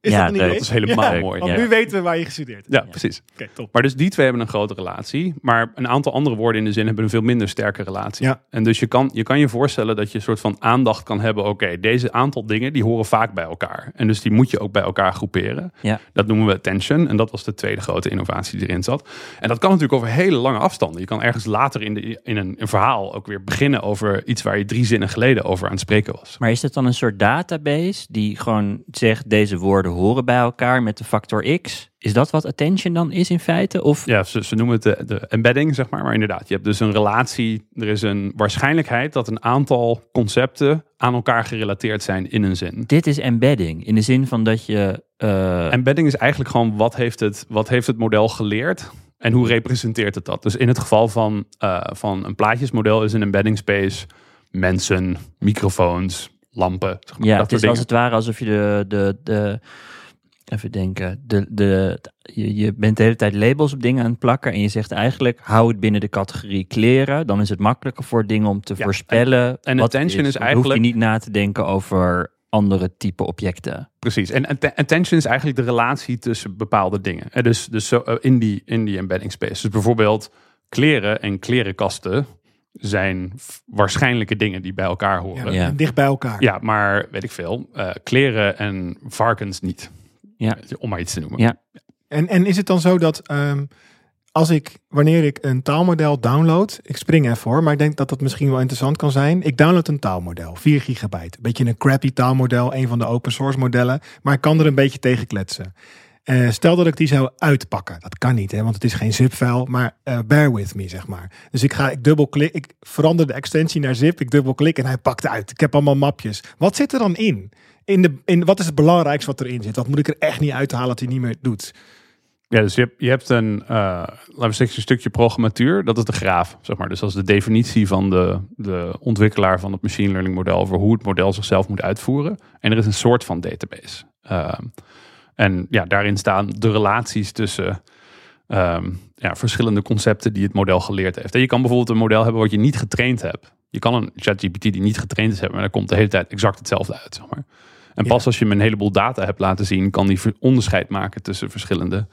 Is Ja, dat een leuk. idee? Dat is helemaal Ja, mooi. Want Ja. nu weten we waar je gestudeerd hebt. Ja, precies. Oké, top. Maar dus die twee hebben een grote relatie. Maar een aantal andere woorden in de zin hebben een veel minder sterke relatie. Ja. En dus je kan, je kan je voorstellen dat je een soort van aandacht kan hebben. Oké, deze aantal dingen die horen vaak bij elkaar. En dus die moet je ook bij elkaar groeperen. Ja. Dat noemen we attention. En dat was de tweede grote innovatie die erin zat. En dat kan natuurlijk over hele lange afstanden. Je kan ergens later in, de, in een, een verhaal ook weer beginnen over iets waar je drie zinnen geleden over aan het spreken was. Maar is het dan een soort database die gewoon zegt deze woorden horen bij elkaar met de factor x? Is dat wat attention dan is in feite? Of Ja, ze, ze noemen het de, de embedding, zeg maar. Maar inderdaad, je hebt dus een relatie. Er is een waarschijnlijkheid dat een aantal concepten aan elkaar gerelateerd zijn in een zin. dit is embedding in de zin van dat je eh, Embedding is eigenlijk gewoon wat heeft het, wat heeft het model geleerd en hoe representeert het dat. Dus in het geval van, eh, van een plaatjesmodel is een embedding space mensen, microfoons, lampen. Zeg maar, ja, het is als het ware alsof je de, de, de even denken, de, de, je, je bent de hele tijd labels op dingen aan het plakken en je zegt eigenlijk hou het binnen de categorie kleren, dan is het makkelijker voor dingen om te Ja, voorspellen. en attention is eigenlijk- hoef je niet na te denken over andere type objecten. Precies. En atten- attention is eigenlijk de relatie tussen bepaalde dingen. En dus dus eh, in, die, in die embedding space. Dus bijvoorbeeld kleren en klerenkasten zijn waarschijnlijke dingen die bij elkaar horen. Ja, Ja, Ja. Dicht bij elkaar. maar weet ik veel. eh, kleren en varkens niet. Ja. Om maar iets te noemen. Ja. En, en is het dan zo dat ehm, als ik, wanneer ik een taalmodel download, ik spring even voor, maar ik denk dat dat misschien wel interessant kan zijn. Ik download een taalmodel, 4 gigabyte. Een beetje een crappy taalmodel, een van de open source modellen, maar ik kan er een beetje tegen kletsen. Eh, stel dat ik die zou uitpakken. Dat kan niet, hè, want het is geen zip-file, maar eh, bear with me, zeg maar. Dus ik ga, ik dubbelklik, ik verander de extensie naar zip, ik dubbelklik en hij pakt uit. Ik heb allemaal mapjes. Wat zit er dan in? In de, in, wat is het belangrijkste wat erin zit? Wat moet ik er echt niet uithalen dat hij niet meer doet? Ja, dus je hebt, je hebt een, eh, laten we zeggen, een stukje programmatuur. Dat is de graaf, zeg maar. Dus dat is de definitie van de, de ontwikkelaar van het machine learning model over hoe het model zichzelf moet uitvoeren. En er is een soort van database. En ja, daarin staan de relaties tussen ehm, ja, verschillende concepten die het model geleerd heeft. En je kan bijvoorbeeld een model hebben wat je niet getraind hebt. Je kan een ChatGPT die niet getraind is hebben, maar daar komt de hele tijd exact hetzelfde uit, zeg maar. En pas als je hem een heleboel data hebt laten zien, kan die onderscheid maken tussen verschillende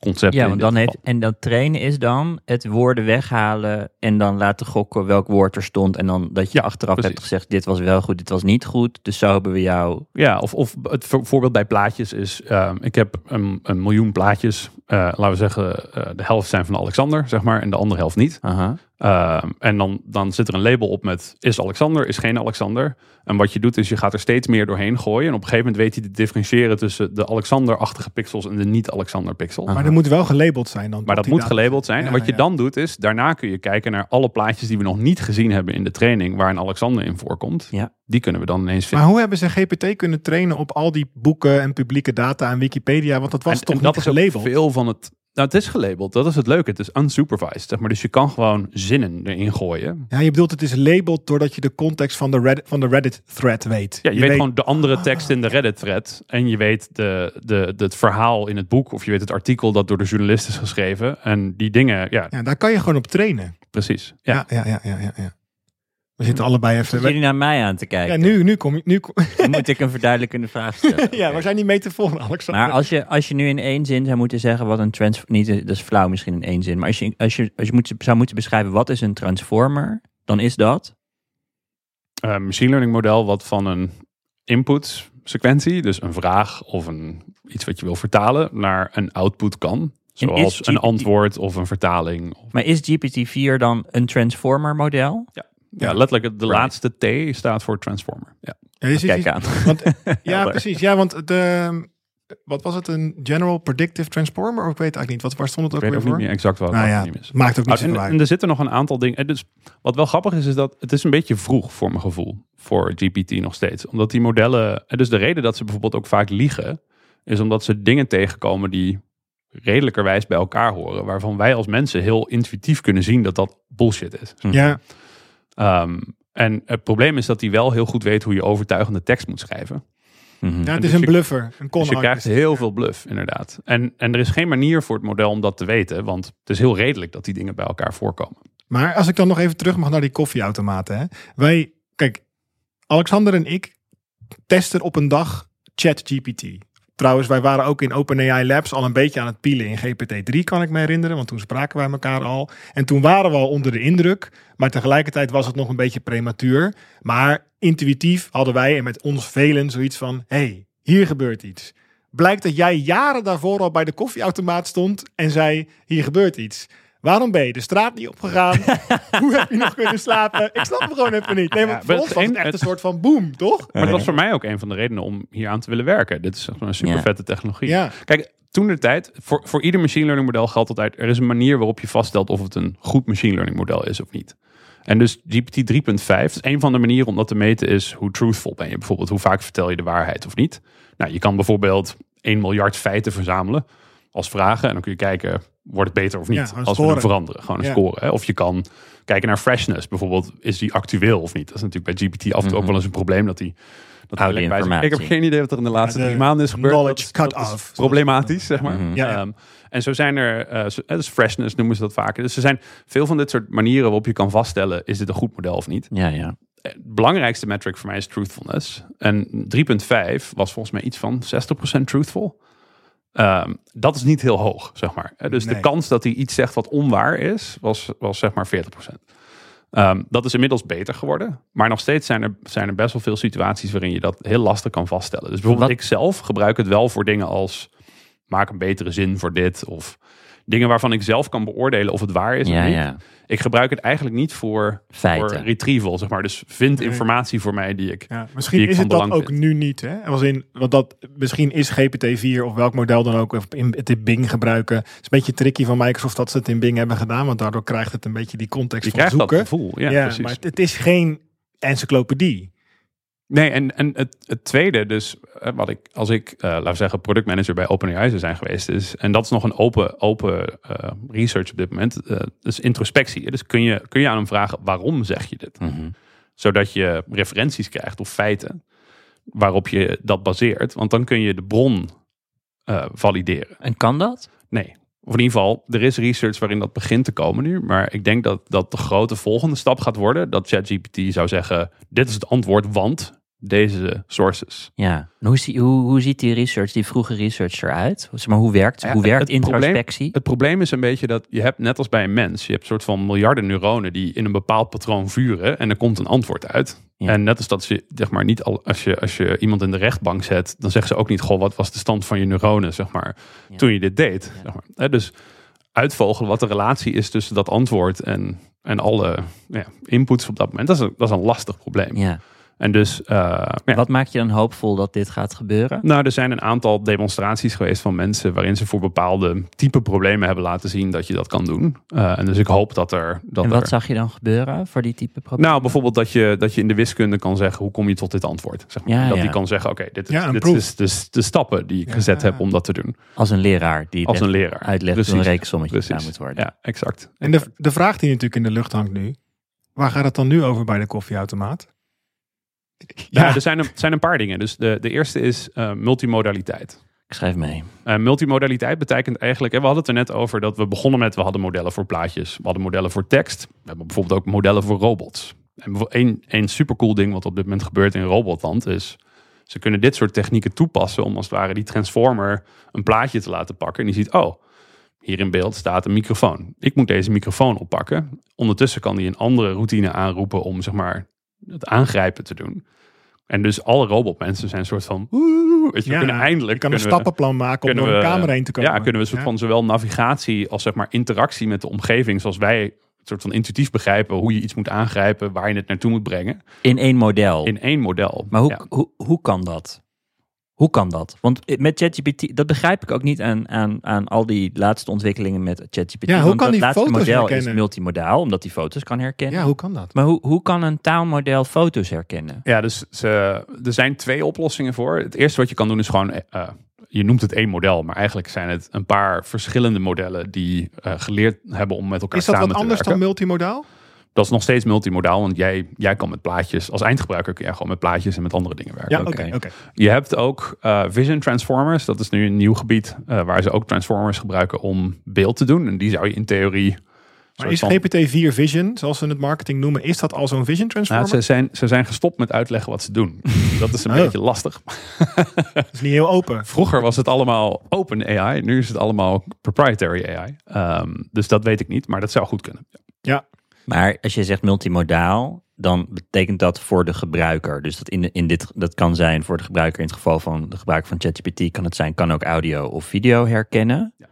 concepten. Ja, want dan heeft, en dat trainen is dan het woorden weghalen en dan laten gokken welk woord er stond. En dan dat je Ja, achteraf precies. hebt gezegd, dit was wel goed, dit was niet goed. Dus zo hebben we jou... Ja, of, of het voor- voorbeeld bij plaatjes is, ehm, ik heb een, een miljoen plaatjes. Eh, laten we zeggen, eh, de helft zijn van Alexander, zeg maar, en de andere helft niet. Aha. Ehm, en dan, dan zit er een label op met is Alexander, is geen Alexander. En wat je doet is je gaat er steeds meer doorheen gooien. En op een gegeven moment weet hij te differentiëren tussen de Alexander-achtige pixels en de niet-Alexander pixel. Ah. Maar dat moet wel gelabeld zijn dan. Maar dat moet gelabeld zijn. Ja, en wat je ja. dan doet is, daarna kun je kijken naar alle plaatjes die we nog niet gezien hebben in de training, waar een Alexander in voorkomt. Ja. Die kunnen we dan ineens Maar vinden. hoe hebben ze GPT kunnen trainen op al die boeken en publieke data en Wikipedia? Want dat was En- toch en dat niet is ook gelabeld? veel van het. Nou, het is gelabeld. Dat is het leuke. Het is unsupervised, zeg maar. Dus je kan gewoon zinnen erin gooien. Ja, je bedoelt het is labeled doordat je de context van de Reddit, van de Reddit thread weet. Ja, je, weet, gewoon de andere tekst in de Reddit-thread. En je weet de, de, de, het verhaal in het boek. Of je weet het artikel dat door de journalist is geschreven. En die dingen, ja, Ja, daar kan je gewoon op trainen. precies. Ja. Ja, ja, ja, ja, ja. ja. We zitten allebei even... Zitten jullie naar mij aan te Ja, kijken? nu, nu kom je... Nu kom... Dan moet ik een verduidelijkende vraag stellen. ja, we zijn niet metaforen, Alexander. Maar als je, als je nu in één zin zou moeten zeggen wat een transformer... Niet, dat is flauw misschien in één zin. Maar als je, als je, als je moet, zou moeten beschrijven wat is een transformer... dan is dat... Eh, machine learning model wat van een input sequentie, dus een vraag of een, iets wat je wil vertalen, naar een output kan. Zoals een antwoord of een vertaling. Of, Maar is GPT-4 dan een transformer model? ja, letterlijk de Right. laatste T staat voor transformer. Ja. Ja, je ziet- Kijk aan. Want, ja, precies. Ja, want de... Wat was het? Een General Predictive Transformer? Of ik weet eigenlijk niet. Wat, waar stond het Ik ook weet weer ook niet voor? meer exact wat Nou het ja, is. maakt ook niet Oh, en, zoveel uit. en er zitten nog een aantal dingen. en Dus wat wel grappig is, is dat het is een beetje vroeg voor mijn gevoel. Voor GPT nog steeds. Omdat die modellen. En dus de reden dat ze bijvoorbeeld ook vaak liegen. Is omdat ze dingen tegenkomen die redelijkerwijs bij elkaar horen. Waarvan wij als mensen heel intuïtief kunnen zien dat dat bullshit is. Ja, Ehm, en het probleem is dat hij wel heel goed weet hoe je overtuigende tekst moet schrijven. Mhm. ja, het dus is een je- bluffer. Een Dus je krijgt heel veel bluff, inderdaad. En, en er is geen manier voor het model om dat te weten. Want het is heel redelijk dat die dingen bij elkaar voorkomen. Maar als ik dan nog even terug mag naar die koffieautomaten. Hè. Wij, kijk, Alexander en ik testen op een dag ChatGPT. Trouwens, wij waren ook in OpenAI Labs al een beetje aan het pielen in GPT-3, kan ik me herinneren. Want toen spraken wij elkaar al. En toen waren we al onder de indruk. Maar tegelijkertijd was het nog een beetje prematuur. Maar intuïtief hadden wij en met ons velen zoiets van... hey, hier gebeurt iets. Blijkt dat jij jaren daarvoor al bij de koffieautomaat stond en zei, hier gebeurt iets. Waarom ben je de straat niet opgegaan? Hoe heb je nog kunnen slapen? Ik snap het gewoon even niet. Nee, maar Ja, voor maar ons het was het echt een soort van boom, toch? Maar dat was voor mij ook een van de redenen om hier aan te willen werken. Dit is echt een super vette technologie. Ja. Kijk, toen de tijd, voor, voor ieder machine learning model geldt altijd, er is een manier waarop je vaststelt of het een goed machine learning model is of niet. En dus GPT 3.5 is een van de manieren om dat te meten is hoe truthful ben je. Bijvoorbeeld hoe vaak vertel je de waarheid of niet. Nou, je kan bijvoorbeeld 1 miljard feiten verzamelen als vragen. En dan kun je kijken, wordt het beter of niet? Ja, als we hem veranderen. Gewoon een Ja. score. Hè? Of je kan kijken naar freshness. Bijvoorbeeld, is die actueel of niet? Dat is natuurlijk bij GPT af en toe ook wel eens een probleem dat die... Dat Oude zit. Ik heb informatie. geen idee wat er in de laatste de drie maanden is gebeurd. knowledge is- cut dat is off. Problematisch, zeg maar. Mhm. Ja, ja. Ehm, en zo zijn er, eh, zo- eh, dus freshness noemen ze dat vaker. Dus er zijn veel van dit soort manieren waarop je kan vaststellen, is dit een goed model of niet? Ja, ja. Het belangrijkste metric voor mij is truthfulness. En 3.5 was volgens mij iets van 60% truthful. Ehm, dat is niet heel hoog, zeg maar. Dus Nee. de kans dat hij iets zegt wat onwaar is, was, was zeg maar 40%. Ehm, dat is inmiddels beter geworden. Maar nog steeds zijn er, zijn er best wel veel situaties waarin je dat heel lastig kan vaststellen. Dus bijvoorbeeld Wat- ik zelf gebruik het wel voor dingen als maak een betere zin voor dit. Of dingen waarvan ik zelf kan beoordelen of het waar is Ja, of niet. ja. Ik gebruik het eigenlijk niet voor, Feiten. voor retrieval, zeg maar. Dus vind informatie voor mij die ik... Ja, misschien die ik is van het dat ook vind. nu niet. Hè? Als in, want dat, misschien is GPT-4 of welk model dan ook, of in, het in Bing gebruiken. Het is een beetje tricky van Microsoft dat ze het in Bing hebben gedaan. Want daardoor krijgt het een beetje die context Je van krijgt zoeken. dat gevoel. Ja, ja, precies. maar het, het is geen encyclopedie. Nee, en, en het, het tweede, dus eh, wat ik, als ik, eh, laten we zeggen, productmanager bij OpenAI zou zijn geweest, is, en dat is nog een open, open eh, research op dit moment, dus introspectie. Dus kun je, kun je aan hem vragen, waarom zeg je dit? Mhm. Zodat je referenties krijgt of feiten waarop je dat baseert. Want dan kun je de bron valideren. En kan dat? Nee. Of in ieder geval, er is research waarin dat begint te komen nu. Maar ik denk dat, dat de grote volgende stap gaat worden. Dat ChatGPT zou zeggen, dit is het antwoord, want deze sources. Ja. En hoe, zie, hoe, hoe ziet die research, die vroege research eruit? Zeg maar, hoe werkt, Ja, hoe werkt het probleem- introspectie? Het probleem is een beetje dat je hebt, net als bij een mens, je hebt een soort van miljarden neuronen die in een bepaald patroon vuren en er komt een antwoord uit. Ja. En net als dat ze, zeg maar, niet al, als je, als je iemand in de rechtbank zet, dan zeggen ze ook niet, goh, wat was de stand van je neuronen, zeg maar, Ja. toen je dit deed. Ja. Zeg maar. Dus uitvogelen wat de relatie is tussen dat antwoord en, en alle ja, inputs op dat moment, dat is een, dat is een lastig probleem. ja. En dus, eh, ja, Wat maakt je dan hoopvol dat dit gaat gebeuren? nou, er zijn een aantal demonstraties geweest van mensen waarin ze voor bepaalde type problemen hebben laten zien dat je dat kan doen. Eh, en dus ik hoop dat er. Dat en wat er- zag je dan gebeuren voor die type problemen? nou, bijvoorbeeld dat je, dat je in de wiskunde kan zeggen hoe kom je tot dit antwoord. Zeg maar. Ja, dat ja. die kan zeggen, oké, dit, is, dit is de, de stappen die ik Ja. gezet heb om dat te doen. Als een leraar die Als een leraar. uitlegt hoe een Precies. rekensommetje Precies. gedaan moet worden. Ja, exact. En de, de vraag die natuurlijk in de lucht hangt nu. Waar gaat het dan nu over bij de koffieautomaat? Ja, er zijn een, zijn een paar dingen. Dus de, de eerste is eh, multimodaliteit. Ik schrijf mee. Eh, multimodaliteit betekent eigenlijk, en we hadden het er net over dat we begonnen met, we hadden modellen voor plaatjes, we hadden modellen voor tekst, we hebben bijvoorbeeld ook modellen voor robots. En één supercool ding wat op dit moment gebeurt in robotland is, ze kunnen dit soort technieken toepassen om als het ware die transformer een plaatje te laten pakken. En die ziet, oh, hier in beeld staat een microfoon. Ik moet deze microfoon oppakken. Ondertussen kan die een andere routine aanroepen om zeg maar het aangrijpen te doen. En dus alle robotmensen zijn een soort van, weet je, we Ja, kunnen eindelijk Je kan een kunnen we- stappenplan maken om door een we- kamer heen te komen. ja, kunnen we een soort Ja. van zowel navigatie als zeg maar interactie met de omgeving, zoals wij een soort van intuïtief begrijpen hoe je iets moet aangrijpen, waar je het naartoe moet brengen, In één model. in één model. Maar hoe, Ja. hoe, hoe kan dat? Hoe kan dat? Want met ChatGPT, dat begrijp ik ook niet aan, aan, aan al die laatste ontwikkelingen met ChatGPT. Ja, hoe Want kan dat die laatste foto's model is herkennen? multimodaal, omdat die foto's kan herkennen. Ja, hoe kan dat? Maar hoe, hoe kan een taalmodel foto's herkennen? Ja, dus ze, er zijn twee oplossingen voor. Het eerste wat je kan doen is gewoon, eh, je noemt het één model, maar eigenlijk zijn het een paar verschillende modellen die eh, geleerd hebben om met elkaar Is dat samen wat te anders werken. dan multimodaal? Dat is nog steeds multimodaal, want jij, jij kan met plaatjes, als eindgebruiker kun jij gewoon met plaatjes en met andere dingen werken. Ja, oké. Je hebt ook eh, Vision Transformers. Dat is nu een nieuw gebied eh, waar ze ook Transformers gebruiken om beeld te doen. En die zou je in theorie. Maar is van- GPT-4 Vision, zoals ze het marketing noemen, is dat al zo'n Vision Nou, Transformer? ze, zijn, ze zijn gestopt met uitleggen wat ze doen. Dat is een Oh. beetje lastig. Dat is niet heel open. Vroeger was het allemaal open AI. Nu is het allemaal proprietary AI. Ehm, dus dat weet ik niet, maar dat zou goed kunnen. Maar als je zegt multimodaal, dan betekent dat voor de gebruiker. Dus dat, in de, in dit, dat kan zijn voor de gebruiker. In het geval van de gebruiker van ChatGPT kan het zijn, kan ook audio of video herkennen. Ja.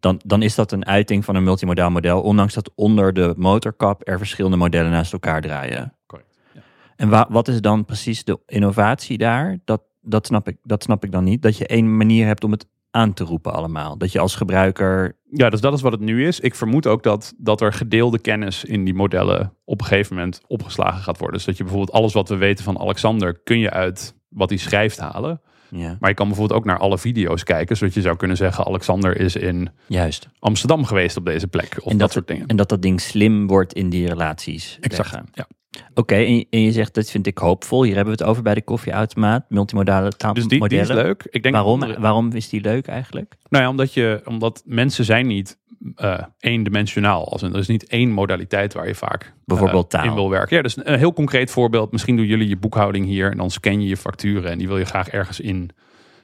Dan, dan is dat een uiting van een multimodaal model, ondanks dat onder de motorkap er verschillende modellen naast elkaar draaien. Correct. Ja. En wa- wat is dan precies de innovatie daar? Dat, dat, snap ik, dat snap ik dan niet. Dat je één manier hebt om het aan te roepen allemaal. Dat je als gebruiker... Ja, dus dat is wat het nu is. Ik vermoed ook dat, dat er gedeelde kennis in die modellen op een gegeven moment opgeslagen gaat worden. Dus dat je bijvoorbeeld alles wat we weten van Alexander kun je uit wat hij schrijft halen. Ja, Maar je kan bijvoorbeeld ook naar alle video's kijken. Zodat je zou kunnen zeggen, Alexander is in juist. Amsterdam geweest op deze plek. Of En dat, soort dingen. En dat dat ding slim wordt in die relaties. Exact. Ja. Oké, en, je- en je zegt, dat vind ik hoopvol. Hier hebben we het over bij de koffieautomaat. Multimodale Dus die, taalmodellen. die is leuk. Ik denk Waarom, andere- waarom is die leuk eigenlijk? Nou ja, omdat, je, omdat mensen zijn niet eh eendimensionaal. Als er is niet één modaliteit waar je vaak eh, Bijvoorbeeld taal. in wil werken. Ja, dus een heel concreet voorbeeld. Misschien doen jullie je boekhouding hier en dan scan je je facturen en die wil je graag ergens in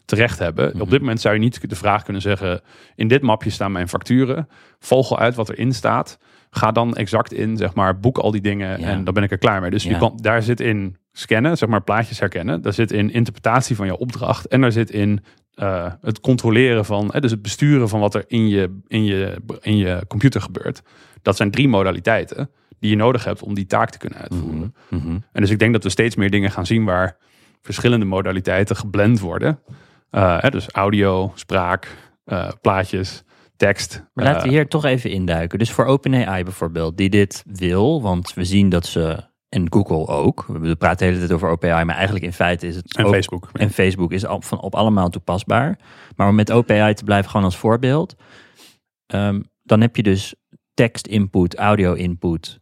terecht hebben. Mhm. Op dit moment zou je niet de vraag kunnen zeggen: in dit mapje staan mijn facturen. Vogel uit wat erin staat. Ga dan exact in, zeg maar, boek al die dingen Ja. en dan ben ik er klaar mee. Dus Ja. je kan, daar zit in scannen, zeg maar plaatjes herkennen. Daar zit in interpretatie van je opdracht en daar zit in eh, het controleren van, dus het besturen van wat er in je, in, je, in je computer gebeurt. Dat zijn drie modaliteiten die je nodig hebt om die taak te kunnen uitvoeren. Mhm. En dus ik denk dat we steeds meer dingen gaan zien waar verschillende modaliteiten geblend worden. Eh, hè, dus audio, spraak, eh, plaatjes, tekst. Maar laten we Eh, hier toch even induiken. Dus voor OpenAI bijvoorbeeld, die dit wil, want we zien dat ze, en Google ook, we praten de hele tijd over OpenAI, maar eigenlijk in feite is het en ook, Facebook. en Facebook is op, van, op allemaal toepasbaar. Maar om met OpenAI te blijven gewoon als voorbeeld, ehm, dan heb je dus tekst input, audio input,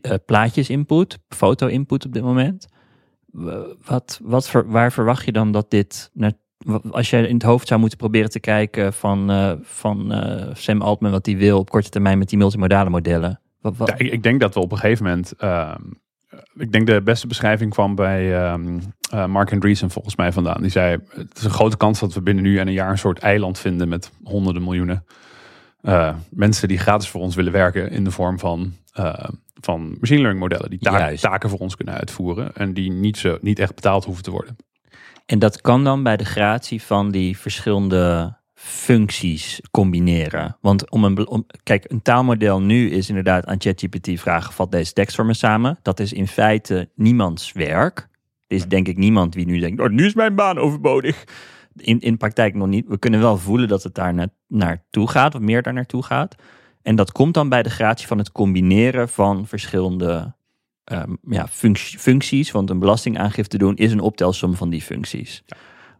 eh, plaatjes input, foto input op dit moment. Wat, wat ver- waar verwacht je dan dat dit, naar, als je in het hoofd zou moeten proberen te kijken van, eh, van eh, Sam Altman wat hij wil op korte termijn met die multimodale modellen? Wat, wat- Ja, ik, ik denk dat we op een gegeven moment. ehm, ik denk de beste beschrijving kwam bij ehm, eh, Mark Andreessen volgens mij vandaan. Die zei: Het is een grote kans dat we binnen nu en een jaar een soort eiland vinden met honderden miljoenen eh, mensen die gratis voor ons willen werken in de vorm van, eh, van machine learning modellen. Die taak- taken voor ons kunnen uitvoeren en die niet, zo, niet echt betaald hoeven te worden. En dat kan dan bij de gratie van die verschillende functies combineren. Want om een, om, kijk, een taalmodel nu is inderdaad aan ChatGPT vragen: vat deze tekst voor me samen. Dat is in feite niemands werk. Er is denk ik niemand die nu denkt: oh, nu is mijn baan overbodig. In, in praktijk nog niet. We kunnen wel voelen dat het daar na, naartoe gaat, of meer daar naartoe gaat. En dat komt dan bij de gratie van het combineren van verschillende ehm, ja, func- functies. Want een belastingaangifte doen is een optelsom van die functies.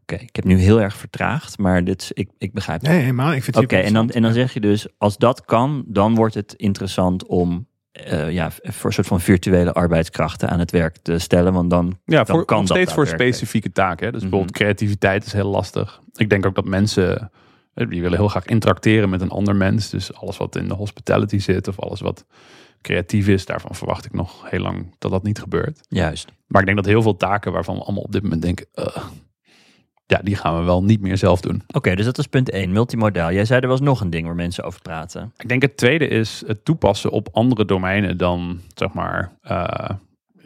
Oké, ik heb nu heel erg vertraagd, maar dit, ik, ik begrijp het. Nee, helemaal. Ik vind het Oké, en, dan, en dan zeg je dus, als dat kan, dan wordt het interessant om eh, ja, voor een soort van virtuele arbeidskrachten aan het werk te stellen. Want dan, Ja, dan voor, kan nog dat steeds voor specifieke taken. Hè? Dus Mhm. bijvoorbeeld creativiteit is heel lastig. Ik denk ook dat mensen, eh, die willen heel graag interacteren met een ander mens. Dus alles wat in de hospitality zit of alles wat creatief is, daarvan verwacht ik nog heel lang dat dat niet gebeurt. Juist. Maar ik denk dat heel veel taken waarvan we allemaal op dit moment denken, "Ugh", ja, die gaan we wel niet meer zelf doen. Oké, dus dat is punt 1, multimodaal. Jij zei er was nog een ding waar mensen over praten. Ik denk het tweede is het toepassen op andere domeinen dan, zeg maar, eh,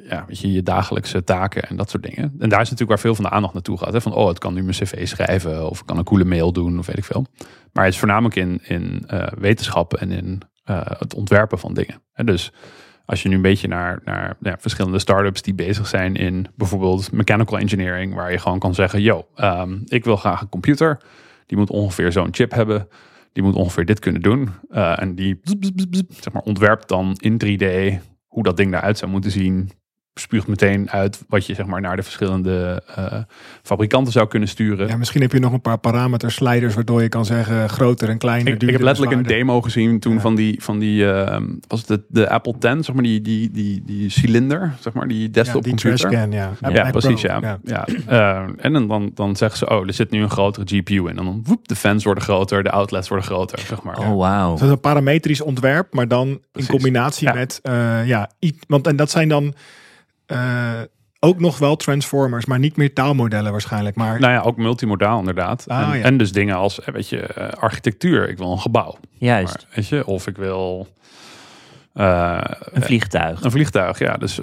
ja, weet je, je dagelijkse taken en dat soort dingen. En daar is natuurlijk waar veel van de aandacht naartoe gaat. Hè? Van, oh, het kan nu mijn cv schrijven of ik kan een coole mail doen of weet ik veel. Maar het is voornamelijk in, in eh, wetenschap en in eh, het ontwerpen van dingen. Dus als je nu een beetje naar, naar ja, verschillende startups die bezig zijn in bijvoorbeeld mechanical engineering, waar je gewoon kan zeggen, yo, ehm, ik wil graag een computer. Die moet ongeveer zo'n chip hebben. Die moet ongeveer dit kunnen doen. Eh, en die zeg maar, ontwerpt dan in 3D hoe dat ding eruit zou moeten zien. Spuugt meteen uit wat je zeg maar, naar de verschillende eh, fabrikanten zou kunnen sturen. Ja, misschien heb je nog een paar parameter sliders waardoor je kan zeggen groter en kleiner. Ik, ik heb letterlijk een demo gezien toen Ja. van die, van die uh, was het de, de Apple 10, zeg maar, die, die, die, die cilinder, zeg maar, die ja, desktop die computer. trashcan, ja. Ja, Ja, Mac precies, Pro, ja. ja. Eh, en dan, dan, dan zeggen ze, oh, er zit nu een grotere GPU in. En dan, woep, de fans worden groter, de outlets worden groter, zeg maar. Oh, wauw. Dat is een parametrisch ontwerp, maar dan Precies. in combinatie Ja. met, eh, ja, want en dat zijn dan eh, ook nog wel transformers, maar niet meer taalmodellen waarschijnlijk. Maar Nou ja, ook multimodaal inderdaad. Ah, en, ja. en dus dingen als, eh, weet je, eh, architectuur. Ik wil een gebouw. Juist, Maar, weet je, of ik wil eh, een vliegtuig. een vliegtuig. Ja, dus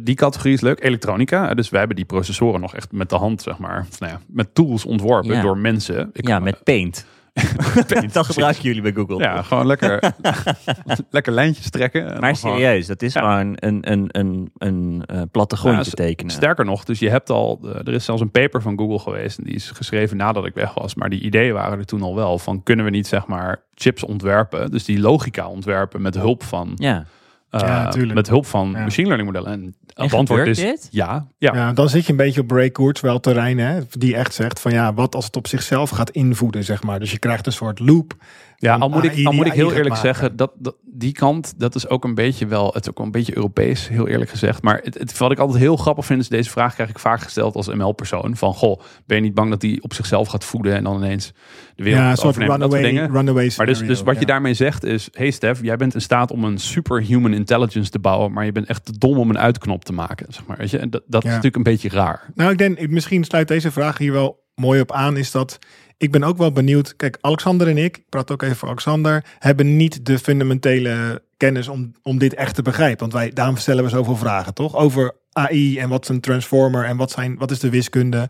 die categorie is leuk. Elektronica. Dus wij hebben die processoren nog echt met de hand, zeg maar. Of, nou ja, met tools ontworpen Ja. door mensen. Ik Ja, kan, met Paint. Dat gebruiken jullie bij Google. Ja, gewoon lekker, lekker lijntjes trekken. En Maar serieus, dat is Ja. gewoon een, een, een, een, eh, plattegrondje Ja, tekenen. Sterker nog, dus je hebt al, eh, er is zelfs een paper van Google geweest en die is geschreven nadat ik weg was. Maar die ideeën waren er toen al wel van kunnen we niet zeg maar chips ontwerpen, dus die logica ontwerpen met hulp van, Ja. Eh, Ja, met hulp van Ja. machine learning modellen. En het antwoord is dit? ja, ja. ja, dan zit je een beetje op Ray Kurzweil terrein, hè, die echt zegt van ja, wat als het op zichzelf gaat invoeden, zeg maar. Dus je krijgt een soort loop. Ja, al moet ik, al moet ik heel eerlijk zeggen, dat, dat, die kant, dat is ook een beetje wel, het is ook een beetje Europees, heel eerlijk gezegd. Maar het, het, wat ik altijd heel grappig vind, is deze vraag krijg ik vaak gesteld als ML-persoon. Van, goh, ben je niet bang dat die op zichzelf gaat voeden en dan ineens de wereld Ja? Dat soort runaway, dingen. runaway Maar dus, dus wat je daarmee zegt is, hey Stef, jij bent in staat om een superhuman intelligence te bouwen, maar je bent echt te dom om een uitknop te maken, zeg maar. Weet je? En dat, dat is natuurlijk een beetje raar. Nou, ik denk, misschien sluit deze vraag hier wel mooi op aan, is dat ik ben ook wel benieuwd. Kijk, Alexander en ik, ik praat ook even voor Alexander, hebben niet de fundamentele kennis om, om dit echt te begrijpen. Want wij, daarom stellen we zoveel vragen, toch? Over AI en wat is een transformer en wat, zijn, wat is de wiskunde.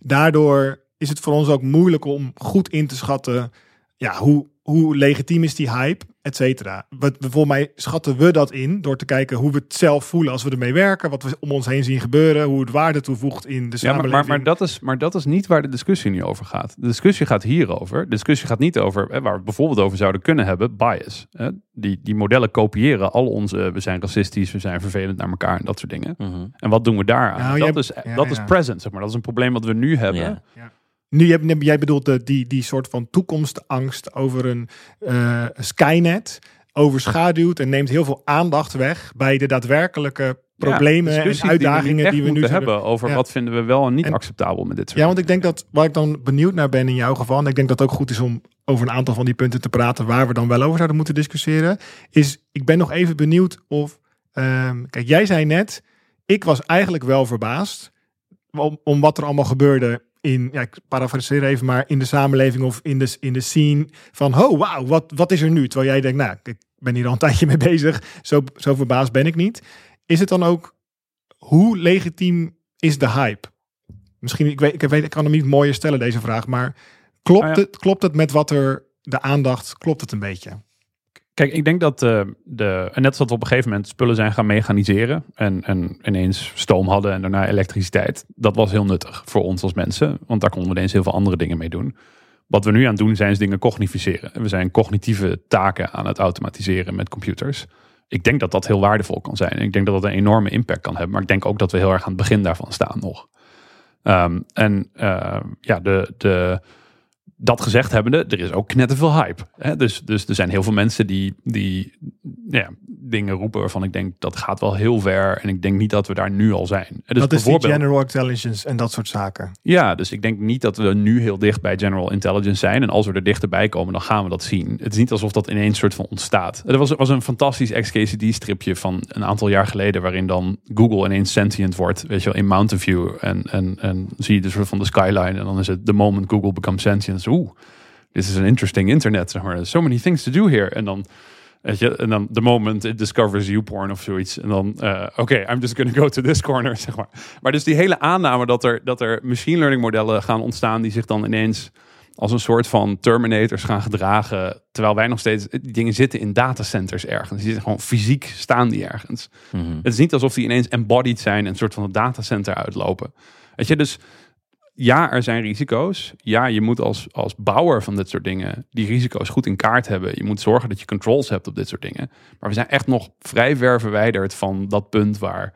Daardoor is het voor ons ook moeilijk om goed in te schatten ja, hoe, hoe legitiem is die hype, et cetera. Wat, volgens mij schatten we dat in door te kijken hoe we het zelf voelen als we ermee werken, wat we om ons heen zien gebeuren, hoe het waarde toevoegt in de Ja, maar, samenleving. maar, maar, dat is, maar dat is niet waar de discussie nu over gaat. De discussie gaat hierover. De discussie gaat niet over, hè, waar we het bijvoorbeeld over zouden kunnen hebben, bias. Hè. Die, die modellen kopiëren al onze, we zijn racistisch, we zijn vervelend naar elkaar en dat soort dingen. Mhm. En wat doen we daaraan? Nou, dat is, ja, dat is present, zeg maar. Dat is een probleem wat we nu hebben. Ja. Nu, jij, jij bedoelt de, die, die soort van toekomstangst over een eh, Skynet overschaduwt en neemt heel veel aandacht weg bij de daadwerkelijke problemen Ja, en uitdagingen die we, die we nu hebben. over Ja. wat vinden we wel en niet En- acceptabel met dit soort Ja, want ik denk dat waar ik dan benieuwd naar ben in jouw geval, en ik denk dat het ook goed is om over een aantal van die punten te praten waar we dan wel over zouden moeten discussiëren, is ik ben nog even benieuwd of, ehm, kijk, jij zei net, ik was eigenlijk wel verbaasd om, om wat er allemaal gebeurde in, ja, ik parafraseer even, maar in de samenleving of in de, in de scene van, oh wauw, wat, wat is er nu? Terwijl jij denkt, nou, ik ben hier al een tijdje mee bezig, zo, zo verbaasd ben ik niet. Is het dan ook, hoe legitiem is de hype? Misschien, ik, weet, ik, weet, ik kan hem niet mooier stellen, deze vraag, maar klopt, Nou ja. het, klopt het met wat er, de aandacht, klopt het een beetje? Kijk, ik denk dat eh, de, en net als dat we op een gegeven moment spullen zijn gaan mechaniseren en, en ineens stoom hadden en daarna elektriciteit, dat was heel nuttig voor ons als mensen, want daar konden we ineens heel veel andere dingen mee doen. Wat we nu aan doen zijn is dingen cognificeren. We zijn cognitieve taken aan het automatiseren met computers. Ik denk dat dat heel waardevol kan zijn. Ik denk dat dat een enorme impact kan hebben. Maar ik denk ook dat we heel erg aan het begin daarvan staan nog. Ehm, en eh, ja, de, de, dat gezegd hebbende, er is ook knetterveel hype. Hè? Dus, dus er zijn heel veel mensen die, die ja, dingen roepen waarvan ik denk dat gaat wel heel ver. En ik denk niet dat we daar nu al zijn. Dus dat is die bijvoorbeeld- general intelligence en dat soort zaken. ja, dus ik denk niet dat we nu heel dicht bij general intelligence zijn. En als we er dichterbij komen, dan gaan we dat zien. Het is niet alsof dat ineens soort van ontstaat. Er was, was een fantastisch XKCD-stripje van een aantal jaar geleden... waarin dan Google ineens sentient wordt, weet je wel, in Mountain View. En, en, en zie je de soort van de skyline. En dan is het the moment Google becomes sentient. Oeh, this is an interesting internet, zeg maar. There's so many things to do here. En dan... Weet je, en dan the moment it discovers YouPorn of zoiets. En dan, eh, oké, I'm just gonna go to this corner, zeg maar. Maar dus die hele aanname dat er, dat er machine learning modellen gaan ontstaan... die zich dan ineens als een soort van terminators gaan gedragen... terwijl wij nog steeds... Die dingen zitten in datacenters ergens. Die zitten gewoon fysiek staan die ergens. Mhm. Het is niet alsof die ineens embodied zijn... en een soort van het datacenter uitlopen. Weet je, dus ja, er zijn risico's. Ja, je moet als, als bouwer van dit soort dingen die risico's goed in kaart hebben. Je moet zorgen dat je controls hebt op dit soort dingen. Maar we zijn echt nog vrij ver verwijderd van dat punt waar,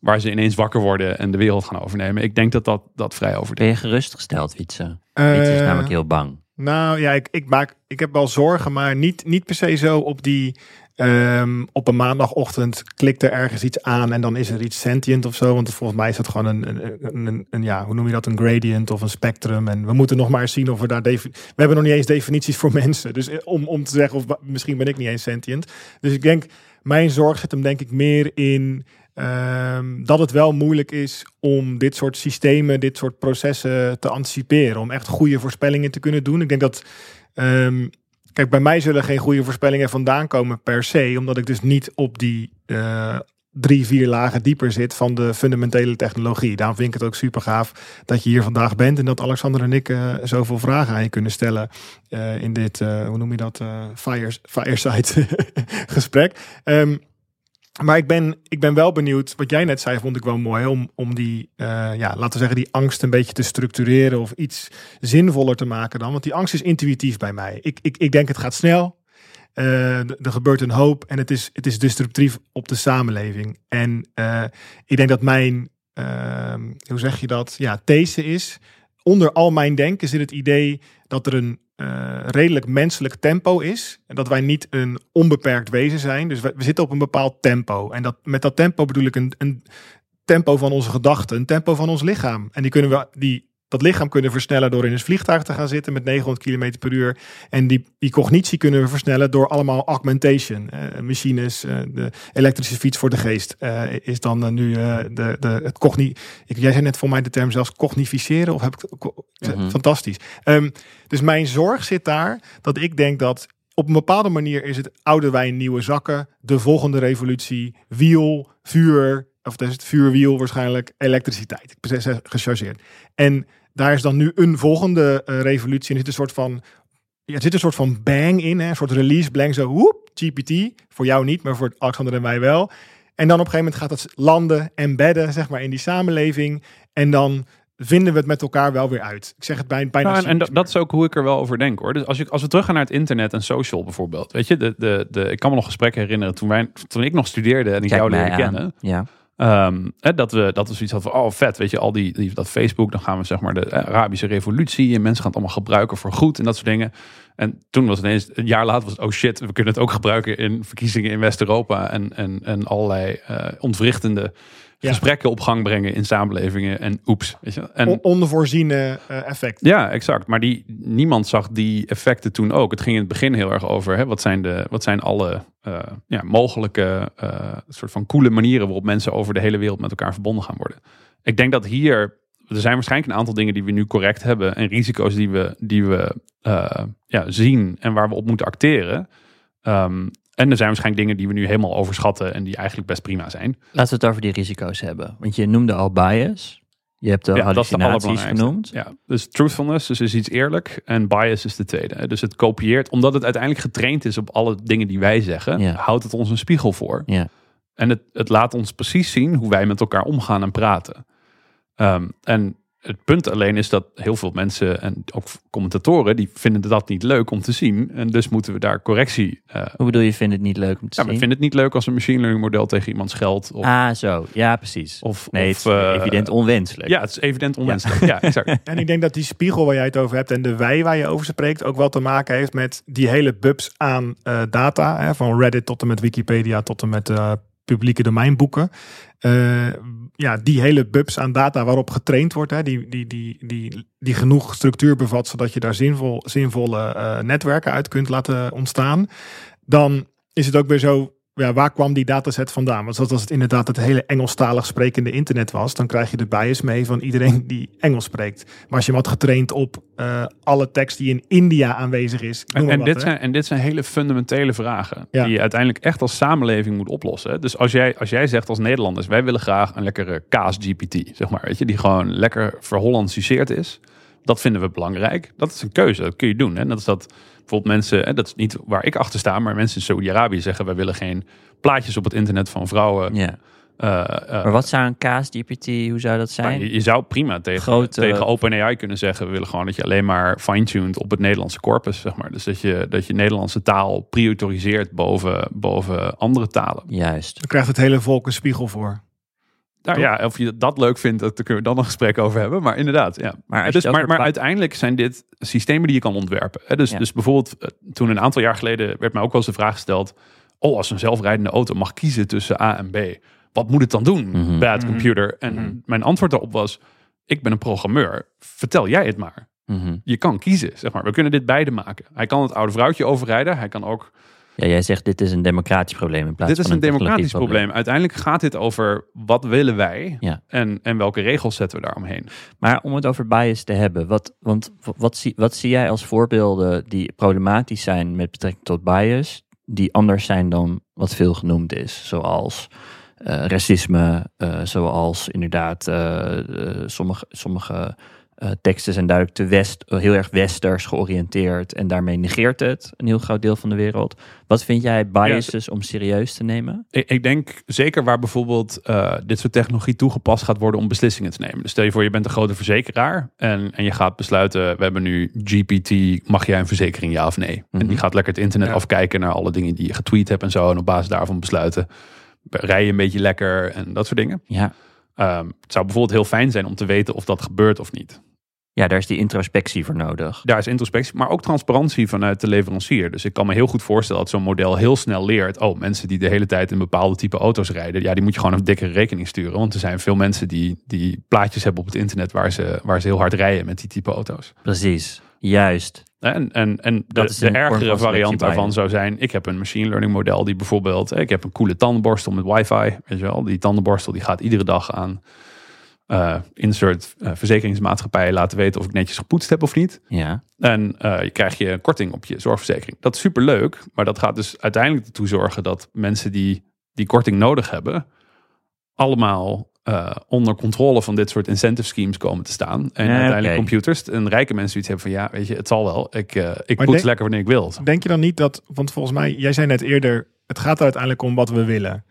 waar ze ineens wakker worden en de wereld gaan overnemen. Ik denk dat dat, dat vrij Ben overdreven je gerustgesteld, Wietse? Wietse is namelijk heel bang. Nou ja, ik, ik, maak, ik heb wel zorgen, maar niet, niet per se zo op die. Ehm, op een maandagochtend klikt er ergens iets aan en dan is er iets sentient of zo. Want volgens mij is dat gewoon een, een, een, ja, hoe noem je dat? Een gradient of een spectrum. En we moeten nog maar eens zien of we daar. We hebben nog niet eens definities voor mensen. Dus eh, om, om te zeggen, of misschien ben ik niet eens sentient. Dus ik denk, mijn zorg zit hem denk ik meer in. ehm, dat het wel moeilijk is om dit soort systemen, dit soort processen te anticiperen. Om echt goede voorspellingen te kunnen doen. Ik denk dat. ehm, kijk, bij mij zullen geen goede voorspellingen vandaan komen per se. Omdat ik dus niet op die eh, drie, vier lagen dieper zit van de fundamentele technologie. Daarom vind ik het ook super gaaf dat je hier vandaag bent. En dat Alexander en ik eh, zoveel vragen aan je kunnen stellen eh, in dit, hoe noem je dat, fire, fireside gesprek. Ehm, maar ik ben, ik ben wel benieuwd, wat jij net zei, vond ik wel mooi, om, om die, eh, ja, laten we zeggen, die angst een beetje te structureren of iets zinvoller te maken dan. Want die angst is intuïtief bij mij. Ik, ik, ik denk het gaat snel, eh, er gebeurt een hoop en het is, het is disruptief op de samenleving. En eh, ik denk dat mijn, ehm, hoe zeg je dat, ja, these is, onder al mijn denken zit het idee dat er een eh, redelijk menselijk tempo is. En dat wij niet een onbeperkt wezen zijn. Dus we, we zitten op een bepaald tempo. En dat, met dat tempo bedoel ik een, een tempo van onze gedachten, een tempo van ons lichaam. En die kunnen we, die, dat lichaam kunnen versnellen door in een vliegtuig te gaan zitten met 900 km per uur. En die, die cognitie kunnen we versnellen door allemaal augmentation. Eh, machines, eh, de elektrische fiets voor de geest eh, is dan nu de, de, het cogni. Ik, jij zei net voor mij de term zelfs cognificeren. Of heb ik Mhm. fantastisch. Ehm, dus mijn zorg zit daar dat ik denk dat op een bepaalde manier is het oude wijn nieuwe zakken, de volgende revolutie, wiel, vuur, of dat is het vuurwiel waarschijnlijk, elektriciteit. Ik ben gechargeerd. En daar is dan nu een volgende eh, revolutie. En er zit een soort van, ja, er zit een soort van bang in, hè? een soort release blank, zo woep, GPT. Voor jou niet, maar voor Alexander en mij wel. En dan op een gegeven moment gaat dat landen, embedden, zeg maar, in die samenleving. En dan vinden we het met elkaar wel weer uit. Ik zeg het bijna. bijna Nou, en en dat, dat is ook hoe ik er wel over denk hoor. Dus als, je, als we teruggaan naar het internet en social bijvoorbeeld. Weet je, de, de, de, ik kan me nog gesprekken herinneren toen, wij, toen ik nog studeerde en ik Kijk jou leerde aan. kennen. Ja. Ehm, hè, dat, we, dat we zoiets hadden van, oh vet, weet je, al die, die dat Facebook, dan gaan we zeg maar de eh, Arabische revolutie en mensen gaan het allemaal gebruiken voor goed en dat soort dingen. En toen was het ineens, een jaar later was het, oh shit, we kunnen het ook gebruiken in verkiezingen in West-Europa en, en, en allerlei eh, ontwrichtende Ja. gesprekken op gang brengen in samenlevingen en oeps. Weet je. En, on- onvoorziene eh, effect. ja, exact. Maar die, niemand zag die effecten toen ook. Het ging in het begin heel erg over hè, wat, zijn de, wat zijn alle eh, ja, mogelijke eh, soort van coole manieren waarop mensen over de hele wereld met elkaar verbonden gaan worden. Ik denk dat hier, er zijn waarschijnlijk een aantal dingen die we nu correct hebben en risico's die we, die we ja, zien en waar we op moeten acteren. Ehm, en er zijn waarschijnlijk dingen die we nu helemaal overschatten en die eigenlijk best prima zijn. Laten we het over die risico's hebben. Want je noemde al bias. Je hebt de Ja, hallucinaties genoemd. Ja, dus truthfulness dus is iets eerlijk en bias is de tweede. Dus het kopieert, omdat het uiteindelijk getraind is op alle dingen die wij zeggen, Ja. houdt het ons een spiegel voor. Ja. En het, het laat ons precies zien hoe wij met elkaar omgaan en praten. Ehm, en het punt alleen is dat heel veel mensen en ook commentatoren, die vinden dat niet leuk om te zien. En dus moeten we daar correctie. eh Hoe bedoel je, vindt het niet leuk om te ja, we zien? vinden het niet leuk als een machine learning model tegen iemand scheldt. Of, Ah, zo. Ja, precies. of, nee, of, het is eh, evident onwenselijk. Ja, het is evident onwenselijk. Ja, exact. En ik denk dat die spiegel waar jij het over hebt en de wij waar je over spreekt ook wel te maken heeft met die hele bubs aan eh, data. Hè, van Reddit tot en met Wikipedia tot en met eh, publieke domeinboeken. Eh, ja, die hele bubs aan data waarop getraind wordt, hè, die, die, die, die, die genoeg structuur bevat zodat je daar zinvol, zinvolle eh, netwerken uit kunt laten ontstaan. Dan is het ook weer zo, ja, waar kwam die dataset vandaan? Want zoals het inderdaad het hele Engelstalig sprekende internet was, dan krijg je de bias mee van iedereen die Engels spreekt. Maar als je hem had getraind op eh, alle tekst die in India aanwezig is. En, en, wat, dit hè. zijn, en dit zijn hele fundamentele vragen Ja. die je uiteindelijk echt als samenleving moet oplossen. Dus als jij, als jij zegt als Nederlanders, wij willen graag een lekkere kaas-GPT, zeg maar, weet je, die gewoon lekker verhollandiseerd is. Dat vinden we belangrijk. Dat is een keuze, dat kun je doen. Hè? Dat is dat bijvoorbeeld mensen, hè, dat is niet waar ik achter sta, maar mensen in Saudi-Arabië zeggen, wij willen geen plaatjes op het internet van vrouwen. Ja. Eh, eh, Maar wat zou een kaas GPT, hoe zou dat zijn? je, je zou prima tegen, Grote- tegen OpenAI kunnen zeggen: we willen gewoon dat je alleen maar fine-tuned op het Nederlandse corpus, zeg maar. Dus dat je, dat je Nederlandse taal prioritoriseert boven, boven andere talen. Juist. Dan krijgt het hele volk een spiegel voor. Nou Toch? ja, of je dat leuk vindt, daar kunnen we dan een gesprek over hebben. Maar inderdaad, ja. Maar dus, het maar, uiteindelijk zijn dit systemen die je kan ontwerpen. Hè? Dus, Ja. dus bijvoorbeeld, eh, toen een aantal jaar geleden werd mij ook wel eens de vraag gesteld: Oh, als een zelfrijdende auto mag kiezen tussen A en B, wat moet het dan doen? Mhm. Bad Mhm. computer. En Mhm. mijn antwoord daarop was: Ik ben een programmeur. Vertel jij het maar. Mhm. Je kan kiezen, zeg maar. We kunnen dit beide maken. Hij kan het oude vrouwtje overrijden. Hij kan ook. Ja, jij zegt dit is een democratisch probleem in plaats Dit is van een democratisch probleem. Uiteindelijk gaat dit over wat willen wij Ja. en, en welke regels zetten we daaromheen. Maar om het over bias te hebben, wat, want wat zie, wat zie jij als voorbeelden die problematisch zijn met betrekking tot bias, die anders zijn dan wat veel genoemd is? Zoals eh, racisme, eh, zoals inderdaad eh, sommige, sommige eh, teksten zijn duidelijk te west, heel erg westers georiënteerd en daarmee negeert het een heel groot deel van de wereld. Wat vind jij biases om serieus te nemen? Ik, ik denk zeker waar bijvoorbeeld eh, dit soort technologie toegepast gaat worden om beslissingen te nemen. Dus stel je voor, je bent een grote verzekeraar en, en je gaat besluiten, we hebben nu GPT, mag jij een verzekering ja of nee? En Mhm. die gaat lekker het internet Ja. afkijken naar alle dingen die je getweet hebt en zo. En op basis daarvan besluiten, rij je een beetje lekker en dat soort dingen. Ja. Ehm, het zou bijvoorbeeld heel fijn zijn om te weten of dat gebeurt of niet. ja, daar is die introspectie voor nodig. Daar is introspectie, maar ook transparantie vanuit de leverancier. Dus ik kan me heel goed voorstellen dat zo'n model heel snel leert. Oh, mensen die de hele tijd in bepaalde type auto's rijden, ja, die moet je gewoon een dikkere rekening sturen. Want er zijn veel mensen die, die plaatjes hebben op het internet waar ze, waar ze heel hard rijden met die type auto's. Precies, juist. En, en, en Dat de, is de ergere variant daarvan zou zijn: ik heb een machine learning model die bijvoorbeeld, ik heb een coole tandenborstel met wifi, weet je wel. Die tandenborstel die gaat iedere dag aan eh, insert eh, verzekeringsmaatschappijen laten weten of ik netjes gepoetst heb of niet. Ja. En eh, je krijg je een korting op je zorgverzekering. Dat is superleuk, maar dat gaat dus uiteindelijk ertoe zorgen dat mensen die die korting nodig hebben, allemaal eh, onder controle van dit soort incentive schemes komen te staan. En Ja, uiteindelijk computers en rijke mensen zoiets hebben van ja, weet je, het zal wel. Ik, eh ik poets denk- lekker wanneer ik wil. Denk je dan niet dat, want volgens mij, jij zei net eerder, het gaat er uiteindelijk om wat we willen.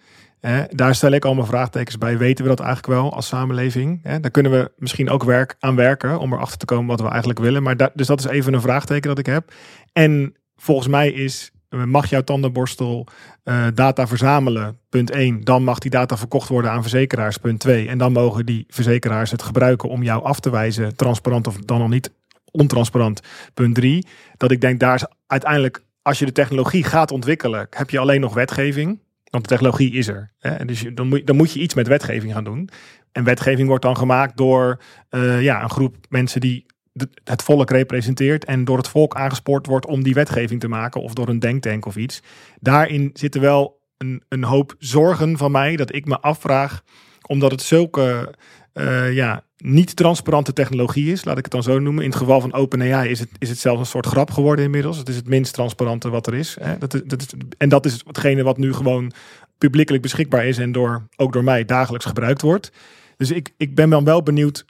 Daar stel ik allemaal vraagtekens bij. Weten we dat eigenlijk wel als samenleving? Hè, daar kunnen we misschien ook werk, aan werken om erachter te komen wat we eigenlijk willen. Maar da- dus dat is even een vraagteken dat ik heb. En volgens mij is, eh, mag jouw tandenborstel eh, data verzamelen, punt 1. Dan mag die data verkocht worden aan verzekeraars, punt 2. En dan mogen die verzekeraars het gebruiken om jou af te wijzen, transparant of dan nog niet ontransparant, punt 3. Dat ik denk, daar is uiteindelijk, als je de technologie gaat ontwikkelen, heb je alleen nog wetgeving. Want de technologie is er. Hè? En Dus dan, moet, dan moet je iets met wetgeving gaan doen. En wetgeving wordt dan gemaakt door eh, ja, een groep mensen die het volk representeert en door het volk aangespoord wordt om die wetgeving te maken of door een denktank of iets. Daarin zitten wel een, een hoop zorgen van mij dat ik me afvraag, omdat het zulke eh, ja, niet transparante technologie is, laat ik het dan zo noemen. In het geval van OpenAI is het, is het zelfs een soort grap geworden inmiddels. Het is het minst transparante wat er is. Hè? Dat, is- dat en dat is hetgene wat nu gewoon publiekelijk beschikbaar is en door, ook door mij dagelijks gebruikt wordt. Dus ik, ik ben dan wel benieuwd,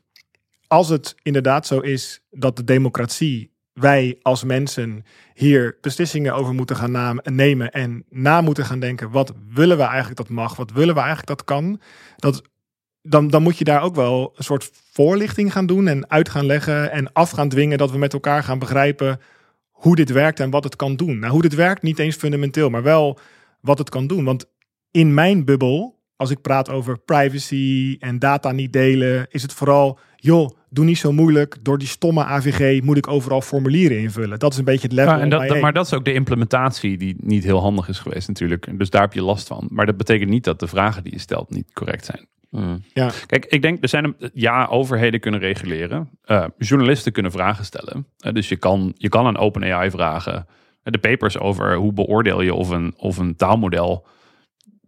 als het inderdaad zo is dat de democratie, wij als mensen hier beslissingen over moeten gaan nemen en na moeten gaan denken, wat willen we eigenlijk dat mag, wat willen we eigenlijk dat kan, dat, dan, dan moet je daar ook wel een soort voorlichting gaan doen en uit gaan leggen en af gaan dwingen dat we met elkaar gaan begrijpen hoe dit werkt en wat het kan doen. Nou, hoe dit werkt niet eens fundamenteel, maar wel wat het kan doen. Want in mijn bubbel, als ik praat over privacy en data niet delen, is het vooral, joh, doe niet zo moeilijk. Door die stomme AVG moet ik overal formulieren invullen. Dat is een beetje het level. Ja, en dat, maar dat is ook de implementatie die niet heel handig is geweest natuurlijk. Dus daar heb je last van. Maar dat betekent niet dat de vragen die je stelt niet correct zijn. Mm. Kijk, ik denk, er zijn een, ja, overheden kunnen reguleren. Eh, journalisten kunnen vragen stellen. Eh, dus je kan, je kan aan OpenAI vragen. eh, de papers over hoe beoordeel je of een, of een taalmodel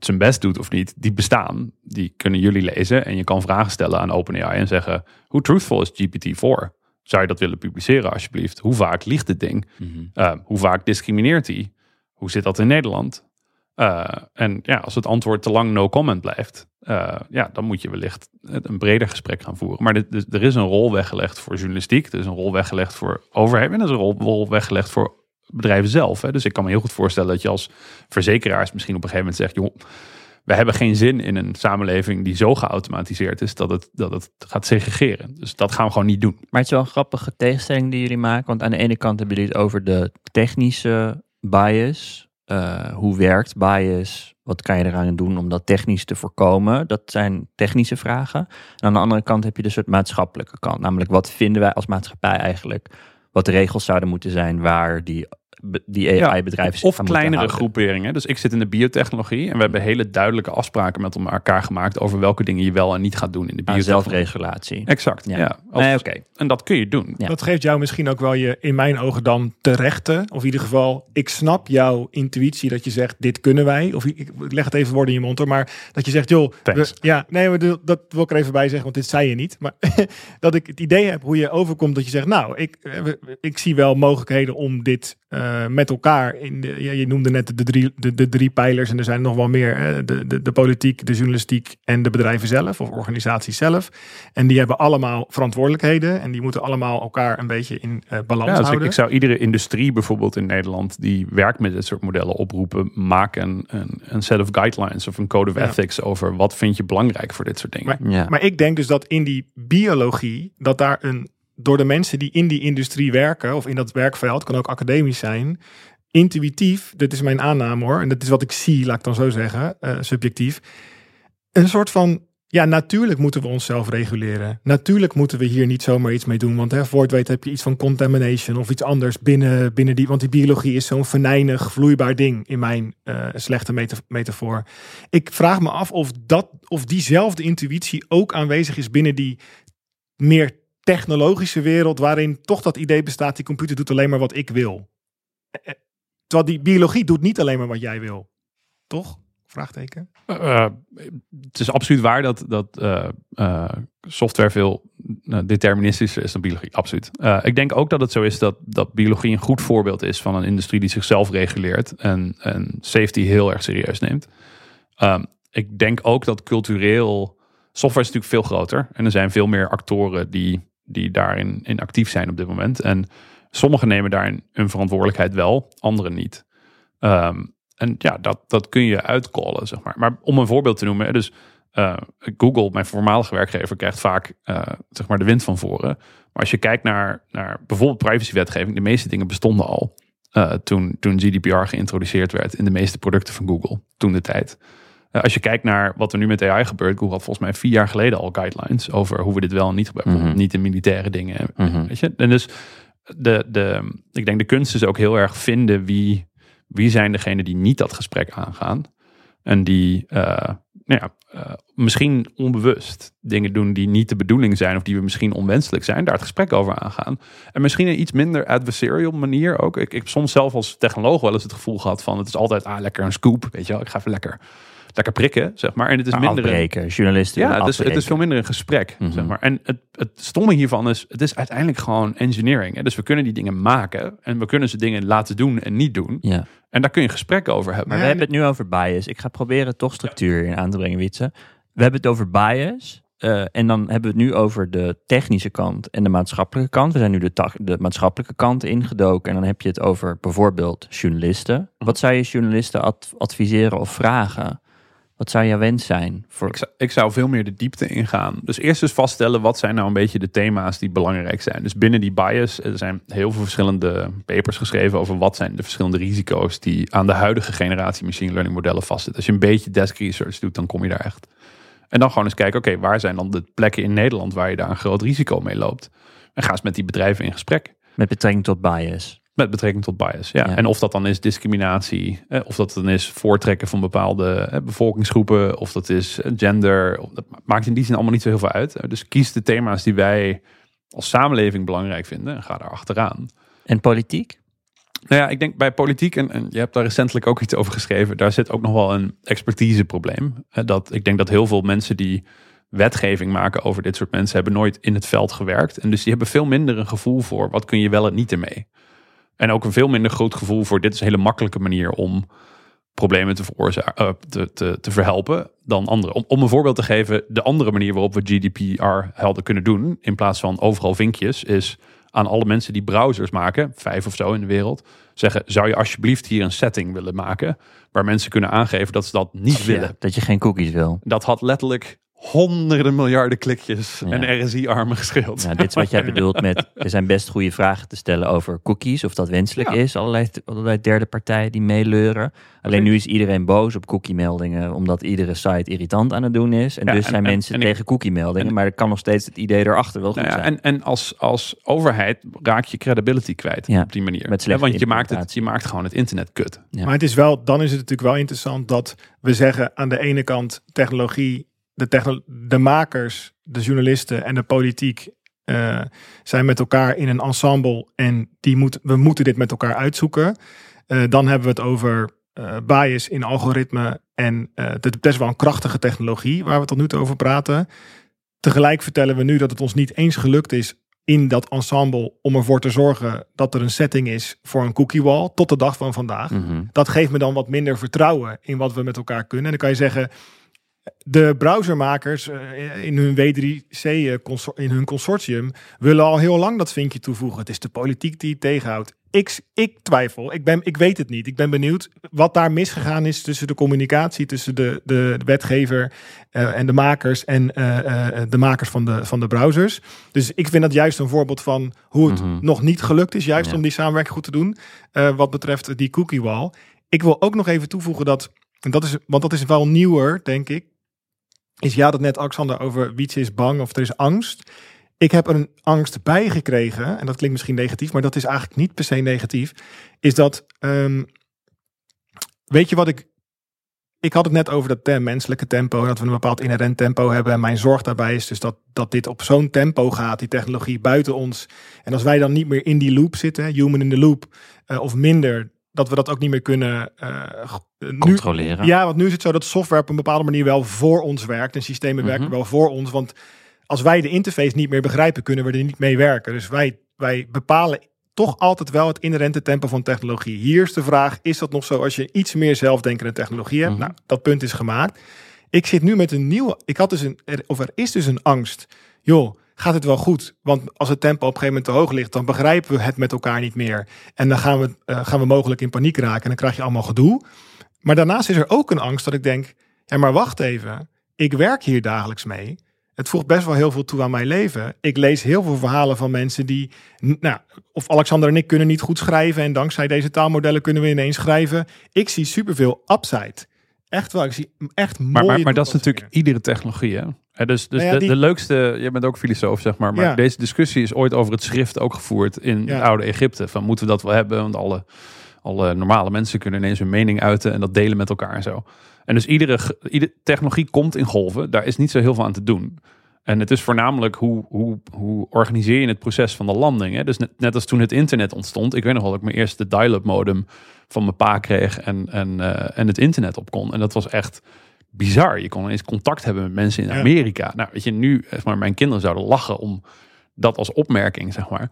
zijn best doet of niet, die bestaan. Die kunnen jullie lezen. En je kan vragen stellen aan OpenAI en zeggen: hoe truthful is GPT-4? Zou je dat willen publiceren alsjeblieft? Hoe vaak liegt het ding? Mhm. Uh, hoe vaak discrimineert hij? Hoe zit dat in Nederland? Uh, en ja, als het antwoord te lang no comment blijft, uh, ja, dan moet je wellicht een breder gesprek gaan voeren. Maar dit, er is een rol weggelegd voor journalistiek, er is een rol weggelegd voor overheid en er is een rol, rol weggelegd voor bedrijven zelf. Hè. Dus ik kan me heel goed voorstellen dat je als verzekeraars misschien op een gegeven moment zegt, joh, we hebben geen zin in een samenleving die zo geautomatiseerd is dat het, dat het gaat segregeren. Dus dat gaan we gewoon niet doen. Maar het is wel een grappige tegenstelling die jullie maken. Want aan de ene kant hebben jullie het over de technische bias. Uh, hoe werkt bias? Wat kan je eraan doen om dat technisch te voorkomen? Dat zijn technische vragen. En aan de andere kant heb je de soort maatschappelijke kant. Namelijk, wat vinden wij als maatschappij eigenlijk? Wat de regels zouden moeten zijn waar die die AI-bedrijven ja, Of kleinere groeperingen. Dus ik zit in de biotechnologie en we hebben hele duidelijke afspraken met elkaar gemaakt over welke dingen je wel en niet gaat doen in de biotechnologie. zelfregulatie. Exact, ja. ja. Als, nee, okay. En dat kun je doen. Ja. Dat geeft jou misschien ook wel je, in mijn ogen dan, terechte. Of in ieder geval, ik snap jouw intuïtie dat je zegt, dit kunnen wij. Of ik, ik leg het even woorden in je mond hoor. Maar dat je zegt, joh, we, ja, nee, we, dat wil ik er even bij zeggen, want dit zei je niet. Maar dat ik het idee heb hoe je overkomt dat je zegt, nou, ik, ik zie wel mogelijkheden om dit uh, met elkaar. In de, ja, je noemde net de drie, de, de drie pijlers en er zijn nog wel meer. De, de, de politiek, de journalistiek en de bedrijven zelf of organisaties zelf. En die hebben allemaal verantwoordelijkheden en die moeten allemaal elkaar een beetje in uh, balans ja, dus houden. Ik, ik, zou iedere industrie bijvoorbeeld in Nederland die werkt met dit soort modellen oproepen, maak een, een, een set of guidelines of een code of ja. ethics over wat vind je belangrijk voor dit soort dingen. Maar, ja. maar ik denk dus dat in die biologie, dat daar een door de mensen die in die industrie werken, of in dat werkveld, kan ook academisch zijn, intuïtief, dit is mijn aanname hoor, en dat is wat ik zie, laat ik dan zo zeggen, uh, subjectief, een soort van, ja, natuurlijk moeten we onszelf reguleren. Natuurlijk moeten we hier niet zomaar iets mee doen, want hè, voor het weet heb je iets van contamination of iets anders binnen, binnen die, want die biologie is zo'n venijnig, vloeibaar ding in mijn uh, slechte meta metafoor. Ik vraag me af of, dat, of diezelfde intuïtie ook aanwezig is binnen die meer technologische wereld waarin toch dat idee bestaat, die computer doet alleen maar wat ik wil. Terwijl die biologie doet niet alleen maar wat jij wil. Toch? Vraagteken. Uh, het is absoluut waar dat, dat software veel deterministischer is dan biologie. Absoluut. ik denk ook dat het zo is dat, dat biologie een goed voorbeeld is van een industrie die zichzelf reguleert en, en safety heel erg serieus neemt. Um, ik denk ook dat cultureel Software is natuurlijk veel groter en er zijn veel meer actoren die, die daarin in actief zijn op dit moment. En sommigen nemen daarin hun verantwoordelijkheid wel, anderen niet. Ehm, en ja, dat, dat kun je uitcallen, zeg maar. Maar om een voorbeeld te noemen, dus uh, Google, mijn voormalige werkgever, krijgt vaak uh, zeg maar de wind van voren. Maar als je kijkt naar, naar bijvoorbeeld privacywetgeving, de meeste dingen bestonden al uh, toen, toen GDPR geïntroduceerd werd in de meeste producten van Google, toen de tijd. Als je kijkt naar wat er nu met AI gebeurt, Google had volgens mij vier jaar geleden al guidelines over hoe we dit wel en niet gebruiken. Mhm. Niet in militaire dingen. Mhm. Weet je? En dus de, de, ik denk de kunst is ook heel erg vinden wie, wie zijn degenen die niet dat gesprek aangaan. En die uh, nou ja, uh, misschien onbewust dingen doen die niet de bedoeling zijn. Of die we misschien onwenselijk zijn. Daar het gesprek over aangaan. En misschien een iets minder adversarial manier ook. Ik, ik heb soms zelf als technoloog wel eens het gevoel gehad van het is altijd ah, lekker een scoop. Weet je wel, ik ga even lekker, lekker prikken, zeg maar. En het is minder... een- Afbreken, journalisten ja, het is, het is veel minder een gesprek, Mhm. zeg maar. En het, het stomme hiervan is, het is uiteindelijk gewoon engineering. Hè? Dus we kunnen die dingen maken en we kunnen ze dingen laten doen en niet doen. Ja. En daar kun je gesprek over hebben. Maar we en hebben het nu over bias. Ik ga proberen toch structuur in aan te brengen, Wietse. We hebben het over bias. eh, en dan hebben we het nu over de technische kant en de maatschappelijke kant. We zijn nu de, de maatschappelijke kant ingedoken. En dan heb je het over bijvoorbeeld journalisten. Wat zou je journalisten ad- adviseren of vragen? Wat zou jouw wens zijn? Voor... Ik zou, ik zou veel meer de diepte ingaan. Dus eerst eens vaststellen wat zijn nou een beetje de thema's die belangrijk zijn. Dus binnen die bias, er zijn heel veel verschillende papers geschreven over wat zijn de verschillende risico's die aan de huidige generatie machine learning modellen vastzitten. Als je een beetje desk research doet, dan kom je daar echt. En dan gewoon eens kijken, oké, waar zijn dan de plekken in Nederland waar je daar een groot risico mee loopt? En ga eens met die bedrijven in gesprek. Met betrekking tot bias. Met betrekking tot bias, ja. Ja. En of dat dan is discriminatie, eh, of dat dan is voortrekken van bepaalde eh, bevolkingsgroepen, of dat is eh, gender. Dat maakt in die zin allemaal niet zo heel veel uit. Dus kies de thema's die wij als samenleving belangrijk vinden en ga daar achteraan. En politiek? Nou ja, ik denk bij politiek, en, en je hebt daar recentelijk ook iets over geschreven, daar zit ook nog wel een expertiseprobleem. Dat, ik denk dat heel veel mensen die wetgeving maken over dit soort mensen hebben nooit in het veld gewerkt. En dus die hebben veel minder een gevoel voor wat kun je wel en niet ermee. En ook een veel minder groot gevoel voor dit is een hele makkelijke manier om problemen te, veroorzaken, eh, te, te, te verhelpen dan andere. Om, om een voorbeeld te geven, de andere manier waarop we GDPR helder kunnen doen, in plaats van overal vinkjes, is aan alle mensen die browsers maken, vijf of zo in de wereld, zeggen: zou je alsjeblieft hier een setting willen maken waar mensen kunnen aangeven dat ze dat niet willen? Dat je geen cookies wil. Dat had letterlijk honderden miljarden klikjes Ja. en RSI-armen gescheeld. Nou, dit is wat jij bedoelt met... Er zijn best goede vragen te stellen over cookies. Of dat wenselijk Ja. is. Allerlei, allerlei derde partijen die meeleuren. Alleen nu is iedereen boos op cookie-meldingen. Omdat iedere site irritant aan het doen is. En Ja, dus en- zijn en- mensen en tegen cookie-meldingen. en- maar er kan nog steeds het idee erachter wel goed Nou ja, zijn. en en als, als overheid raak je credibility kwijt Ja, op die manier. met Want je maakt, het, je maakt gewoon het internet kut. Ja. Maar het is wel, dan is het natuurlijk wel interessant dat we zeggen aan de ene kant technologie, de, de makers, de journalisten en de politiek eh, zijn met elkaar in een ensemble en die moet, we moeten dit met elkaar uitzoeken. Eh, dan hebben we het over eh, bias in algoritme en het is best wel een krachtige technologie waar we tot nu toe over praten. Tegelijk vertellen we nu dat het ons niet eens gelukt is in dat ensemble om ervoor te zorgen dat er een setting is voor een cookie wall tot de dag van vandaag. Mhm. Dat geeft me dan wat minder vertrouwen in wat we met elkaar kunnen. En dan kan je zeggen, de browsermakers eh, in hun W3C, eh, in hun consortium, willen al heel lang dat vinkje toevoegen. Het is de politiek die het tegenhoudt. Ik, ik twijfel, ik, ben, ik weet het niet. Ik ben benieuwd wat daar misgegaan is tussen de communicatie, tussen de, de, de wetgever eh, en de makers en de makers van de, van de browsers. Dus ik vind dat juist een voorbeeld van hoe het Mhm. nog niet gelukt is, juist Ja. om die samenwerking goed te doen. wat betreft die cookie wall. Ik wil ook nog even toevoegen dat, en dat is, want dat is wel nieuwer, denk ik. Is ja, dat net Alexander over Wietse is bang of er is angst. Ik heb een angst bij gekregen, en dat klinkt misschien negatief, maar dat is eigenlijk niet per se negatief. Is dat, ehm, weet je wat ik, ik had het net over dat te- menselijke tempo, dat we een bepaald inherent tempo hebben. En mijn zorg daarbij is dus dat, dat dit op zo'n tempo gaat, die technologie buiten ons. En als wij dan niet meer in die loop zitten, human in the loop, eh, of minder, dat we dat ook niet meer kunnen eh, nu, Controleren. ja, want nu is het zo dat software op een bepaalde manier wel voor ons werkt. En systemen Mhm. werken wel voor ons. Want als wij de interface niet meer begrijpen, kunnen we er niet mee werken. Dus wij, wij bepalen toch altijd wel het inherente tempo van technologie. Hier is de vraag, is dat nog zo als je iets meer zelfdenkende technologie hebt? Mhm. Nou, dat punt is gemaakt. Ik zit nu met een nieuwe. Ik had dus een. er- Of er is dus een angst. Joh, gaat het wel goed? Want als het tempo op een gegeven moment te hoog ligt, dan begrijpen we het met elkaar niet meer. En dan gaan we, eh, gaan we mogelijk in paniek raken. En dan krijg je allemaal gedoe. Maar daarnaast is er ook een angst dat ik denk: ja, maar wacht even. Ik werk hier dagelijks mee. Het voegt best wel heel veel toe aan mijn leven. Ik lees heel veel verhalen van mensen die, nou, of Alexander en ik kunnen niet goed schrijven en dankzij deze taalmodellen kunnen we ineens schrijven. Ik zie superveel upside. Echt wel, ik zie echt mooie Maar, maar, maar dat is natuurlijk iedere technologie. Hè? Dus dus Nou ja, de, die- de leukste, je bent ook filosoof zeg maar, maar Ja. deze discussie is ooit over het schrift ook gevoerd in Ja. het oude Egypte. Van moeten we dat wel hebben? Want alle, alle normale mensen kunnen ineens hun mening uiten en dat delen met elkaar en zo. En dus iedere, iedere technologie komt in golven. Daar is niet zo heel veel aan te doen. En het is voornamelijk hoe, hoe, hoe organiseer je het proces van de landing. Hè? Dus net, net als toen het internet ontstond. Ik weet nog wel dat ik mijn eerste dial-up modem van mijn pa kreeg en, en, eh, en het internet op kon. En dat was echt bizar. Je kon ineens contact hebben met mensen in Ja. Amerika. Nou, weet je, nu, zeg maar, mijn kinderen zouden lachen om dat als opmerking, zeg maar.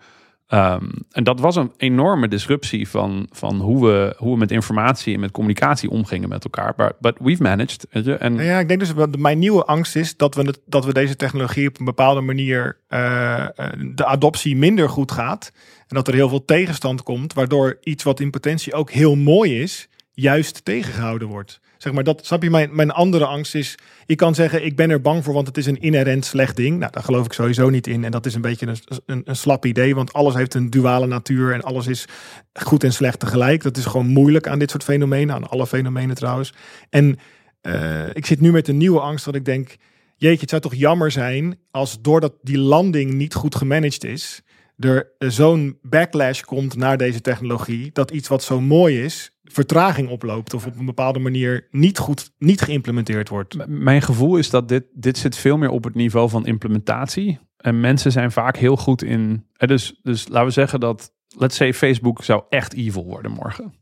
Ehm, en dat was een enorme disruptie van, van hoe, we, hoe we met informatie en met communicatie omgingen met elkaar. But, we've managed. En Nou ja, ik denk dus wat mijn nieuwe angst is dat we, dat we deze technologie op een bepaalde manier eh, eh, de adoptie minder goed gaat. En dat er heel veel tegenstand komt, waardoor iets wat in potentie ook heel mooi is, juist tegengehouden wordt. Zeg maar, dat snap je. Mijn, mijn andere angst is, je kan zeggen, ik ben er bang voor, want het is een inherent slecht ding. Nou, daar geloof ik sowieso niet in. En dat is een beetje een, een, een slap idee, want alles heeft een duale natuur en alles is goed en slecht tegelijk. Dat is gewoon moeilijk aan dit soort fenomenen, aan alle fenomenen trouwens. En eh, ik zit nu met een nieuwe angst dat ik denk, jeetje, het zou toch jammer zijn als doordat die landing niet goed gemanaged is, er zo'n backlash komt naar deze technologie, dat iets wat zo mooi is, vertraging oploopt of op een bepaalde manier niet goed, niet geïmplementeerd wordt. Mijn gevoel is dat dit, dit zit veel meer op het niveau van implementatie. En mensen zijn vaak heel goed in. eh, Dus, dus laten we zeggen dat, let's say, Facebook zou echt evil worden morgen.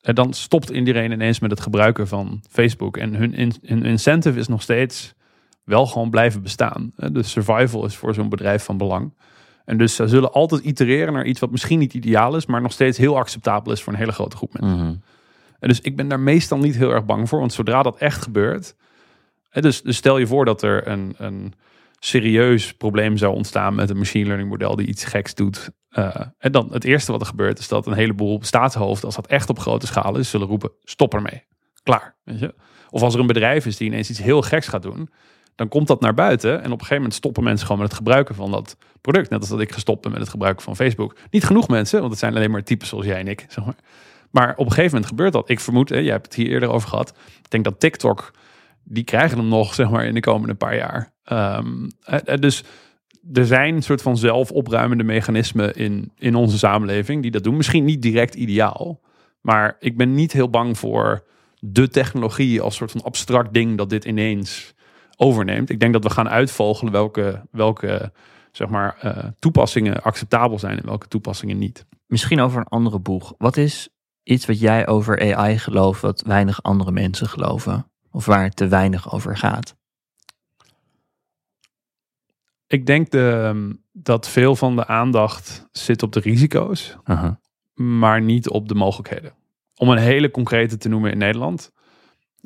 En dan stopt iedereen ineens met het gebruiken van Facebook. En hun, in, hun incentive is nog steeds wel gewoon blijven bestaan. Eh, De survival is voor zo'n bedrijf van belang. En dus ze zullen altijd itereren naar iets wat misschien niet ideaal is, maar nog steeds heel acceptabel is voor een hele grote groep mensen. Mhm. En dus ik ben daar meestal niet heel erg bang voor, want zodra dat echt gebeurt. Hè, dus, dus stel je voor dat er een, een serieus probleem zou ontstaan met een machine learning model die iets geks doet. Eh, en dan het eerste wat er gebeurt is dat een heleboel staatshoofden, als dat echt op grote schaal is, zullen roepen: stop ermee. Klaar. Weet je? Of als er een bedrijf is die ineens iets heel geks gaat doen, dan komt dat naar buiten. En op een gegeven moment stoppen mensen gewoon met het gebruiken van dat product. Net als dat ik gestopt ben met het gebruiken van Facebook. Niet genoeg mensen, want het zijn alleen maar types zoals jij en ik. Zeg maar. Maar op een gegeven moment gebeurt dat. Ik vermoed, hè, jij hebt het hier eerder over gehad. Ik denk dat TikTok, die krijgen hem nog, zeg maar, in de komende paar jaar. Ehm, eh, eh, dus er zijn een soort van zelfopruimende mechanismen in, in onze samenleving die dat doen. Misschien niet direct ideaal, maar ik ben niet heel bang voor de technologie als soort van abstract ding dat dit ineens overneemt. Ik denk dat we gaan uitvogelen welke, welke zeg maar, eh, toepassingen acceptabel zijn en welke toepassingen niet. Misschien over een andere boeg. Wat is iets wat jij over AI gelooft, wat weinig andere mensen geloven? Of waar het te weinig over gaat? Ik denk de, dat veel van de aandacht zit op de risico's, Aha. maar niet op de mogelijkheden. Om een hele concrete te noemen in Nederland.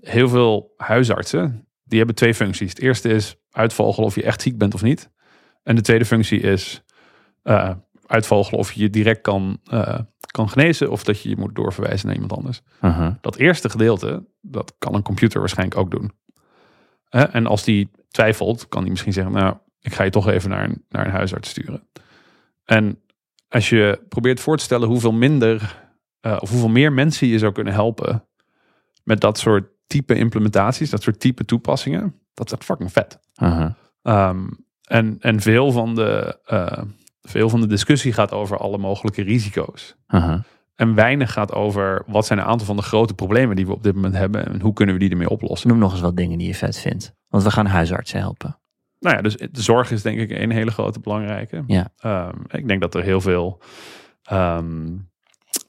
Heel veel huisartsen, die hebben twee functies. Het eerste is uitvogelen of je echt ziek bent of niet. En de tweede functie is eh, uitvogelen of je je direct kan, eh, kan genezen of dat je je moet doorverwijzen naar iemand anders. Aha. Dat eerste gedeelte, dat kan een computer waarschijnlijk ook doen. Hè? En als die twijfelt, kan die misschien zeggen, nou, ik ga je toch even naar een, naar een huisarts sturen. En als je probeert voor te stellen hoeveel minder, eh, of hoeveel meer mensen je zou kunnen helpen met dat soort type implementaties, dat soort type toepassingen, dat is echt fucking vet. Ehm, en, en veel, van de, eh, veel van de discussie gaat over alle mogelijke risico's. En weinig gaat over wat zijn een aantal van de grote problemen die we op dit moment hebben en hoe kunnen we die ermee oplossen. Noem nog eens wat dingen die je vet vindt. Want we gaan huisartsen helpen. Nou ja, dus de zorg is denk ik een hele grote belangrijke. Ja. Ehm, ik denk dat er heel veel. ehm,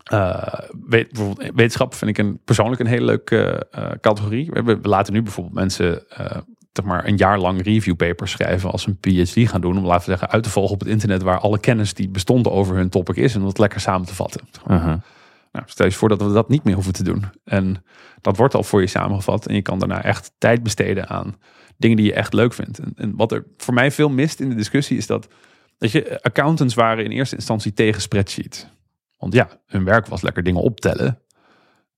eh, weet, bijvoorbeeld, wetenschap vind ik een, persoonlijk een hele leuke eh, categorie. We, hebben- we laten nu bijvoorbeeld mensen eh, zeg maar een jaar lang review papers schrijven als ze een PhD gaan doen. Om laten we zeggen uit te volgen op het internet waar alle kennis die bestond over hun topic is. En dat lekker samen te vatten. Aha. Nou, stel je voor dat we dat niet meer hoeven te doen. En dat wordt al voor je samengevat. En je kan daarna echt tijd besteden aan dingen die je echt leuk vindt. En, en wat er voor mij veel mist in de discussie is dat, dat je accountants waren in eerste instantie tegen spreadsheets. Want ja, hun werk was lekker dingen optellen.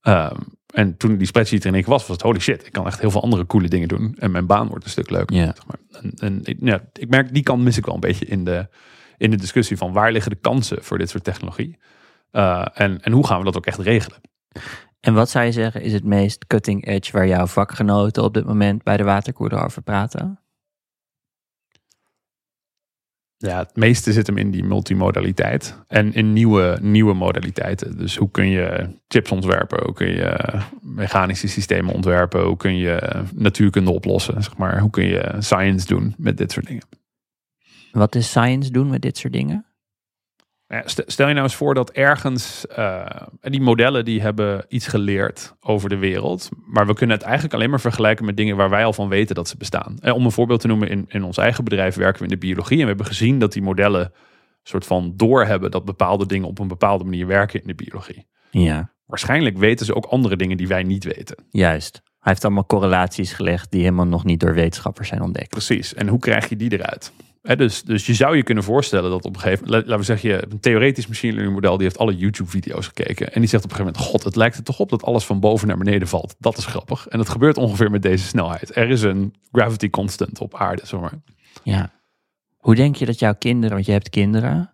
Ehm, en toen die spreadsheet er in ik was, was het holy shit. Ik kan echt heel veel andere coole dingen doen. En mijn baan wordt een stuk leuker. Zeg maar. En, en ik- ja, ik merk, die kant mis ik wel een beetje in de, in de discussie van waar liggen de kansen voor dit soort technologie. Eh, en, en hoe gaan we dat ook echt regelen? En wat zou je zeggen is het meest cutting edge waar jouw vakgenoten op dit moment bij de waterkoeler over praten? Ja, het meeste zit hem in die multimodaliteit en in nieuwe, nieuwe modaliteiten. Dus hoe kun je chips ontwerpen, hoe kun je mechanische systemen ontwerpen, hoe kun je natuurkunde oplossen, zeg maar. Hoe kun je science doen met dit soort dingen. Wat is science doen met dit soort dingen? Nou Stel je nou eens voor dat ergens, eh, die modellen die hebben iets geleerd over de wereld, maar we kunnen het eigenlijk alleen maar vergelijken met dingen waar wij al van weten dat ze bestaan. En om een voorbeeld te noemen, in, in ons eigen bedrijf werken we in de biologie en we hebben gezien dat die modellen soort van doorhebben dat bepaalde dingen op een bepaalde manier werken in de biologie. Ja, Waarschijnlijk weten ze ook andere dingen die wij niet weten. juist. Hij heeft allemaal correlaties gelegd die helemaal nog niet door wetenschappers zijn ontdekt. Precies. En hoe krijg je die eruit? Dus, dus je zou je kunnen voorstellen dat op een gegeven moment, laten we zeggen, je een theoretisch machine learning model, die heeft alle YouTube-video's gekeken. En die zegt op een gegeven moment: God, het lijkt er toch op dat alles van boven naar beneden valt. Dat is grappig. En dat gebeurt ongeveer met deze snelheid. Er is een gravity constant op aarde, zeg maar. Ja. Hoe denk je dat jouw kinderen, want je hebt kinderen,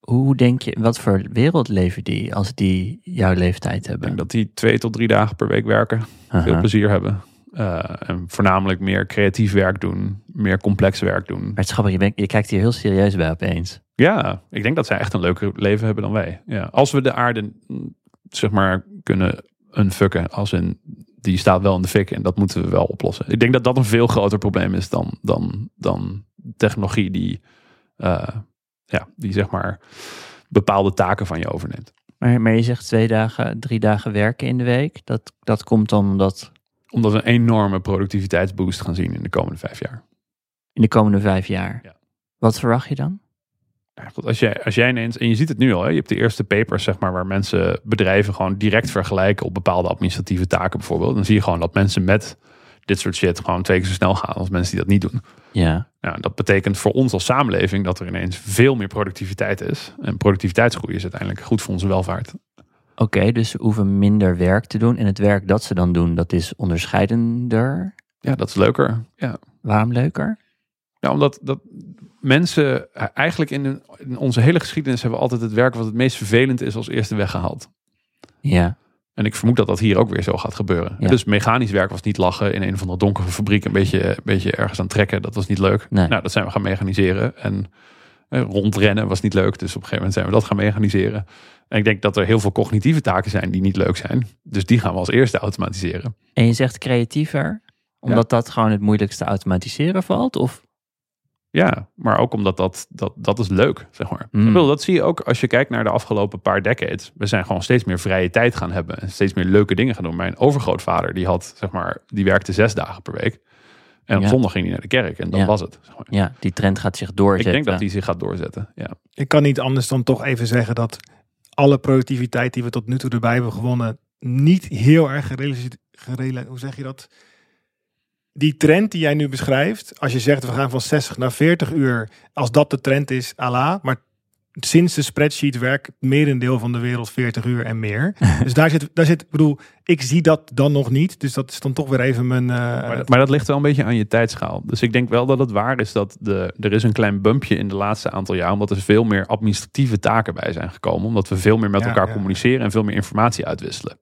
hoe denk je, wat voor wereld leven die als die jouw leeftijd Ik hebben? denk dat die twee tot drie dagen per week werken, veel plezier hebben. Eh, en voornamelijk meer creatief werk doen, meer complex werk doen. Maar het is grappig, je, bent- je kijkt hier heel serieus bij opeens. Ja, ik denk dat zij echt een leuker leven hebben dan wij. Ja, als we de aarde, zeg maar, kunnen unfucken, als in die staat wel in de fik en dat moeten we wel oplossen. Ik denk dat dat een veel groter probleem is dan, dan, dan technologie die, eh, ja, die zeg maar bepaalde taken van je overneemt. Maar, maar je zegt twee dagen, drie dagen werken in de week. Dat, dat komt dan omdat Omdat we een enorme productiviteitsboost gaan zien in de komende vijf jaar. in de komende vijf jaar. Ja. Wat verwacht je dan? Ja, goed, als, jij, als jij ineens, en je ziet het nu al, hè, je hebt de eerste papers zeg maar, waar mensen bedrijven gewoon direct vergelijken op bepaalde administratieve taken bijvoorbeeld. Dan zie je gewoon dat mensen met dit soort shit gewoon twee keer zo snel gaan als mensen die dat niet doen. Ja. Nou, dat betekent voor ons als samenleving dat er ineens veel meer productiviteit is. En productiviteitsgroei is uiteindelijk goed voor onze welvaart. Oké, dus ze hoeven minder werk te doen. En het werk dat ze dan doen, dat is onderscheidender. Ja, dat is leuker. Ja. Waarom leuker? Ja, omdat dat mensen eh, eigenlijk in, de- in onze hele geschiedenis hebben altijd het werk wat het meest vervelend is als eerste weggehaald. Ja. En ik vermoed dat dat hier ook weer zo gaat gebeuren. Ja. Dus mechanisch werk was niet lachen in een of andere donkere fabriek een beetje, een beetje ergens aan trekken. Dat was niet leuk. Nee. Nou, dat zijn we gaan mechaniseren. En eh, rondrennen was niet leuk. Dus op een gegeven moment zijn we dat gaan mechaniseren. En ik denk dat er heel veel cognitieve taken zijn die niet leuk zijn. Dus die gaan we als eerste automatiseren. En je zegt creatiever, omdat dat gewoon het moeilijkste automatiseren valt? Of Ja, maar ook omdat dat, dat, dat is leuk, zeg maar. Mm. Ik bedoel, dat zie je ook als je kijkt naar de afgelopen paar decades. We zijn gewoon steeds meer vrije tijd gaan hebben. En steeds meer leuke dingen gaan doen. Mijn overgrootvader, die had, zeg maar, die werkte zes dagen per week. En op Ja. zondag ging hij naar de kerk. En dat Ja. was het. Zeg maar. ja, die trend gaat zich Ik doorzetten. denk dat die zich gaat doorzetten. Ja. Ik kan niet anders dan toch even zeggen dat alle productiviteit die we tot nu toe erbij hebben gewonnen, niet heel erg gerealiseerd. gerela- hoe zeg je dat? Die trend die jij nu beschrijft, als je zegt we gaan van 60 naar 40 uur, als dat de trend is, ala. Maar sinds de spreadsheet werkt merendeel van de wereld 40 uur en meer. dus daar zit, daar zit, ik bedoel, ik zie dat dan nog niet. Dus dat is dan toch weer even mijn. eh, Maar, dat- maar dat ligt wel een beetje aan je tijdschaal. Dus ik denk wel dat het waar is dat de, er is een klein bumpje in de laatste aantal jaar. Omdat er veel meer administratieve taken bij zijn gekomen. Omdat we veel meer met Ja, elkaar ja. communiceren en veel meer informatie uitwisselen.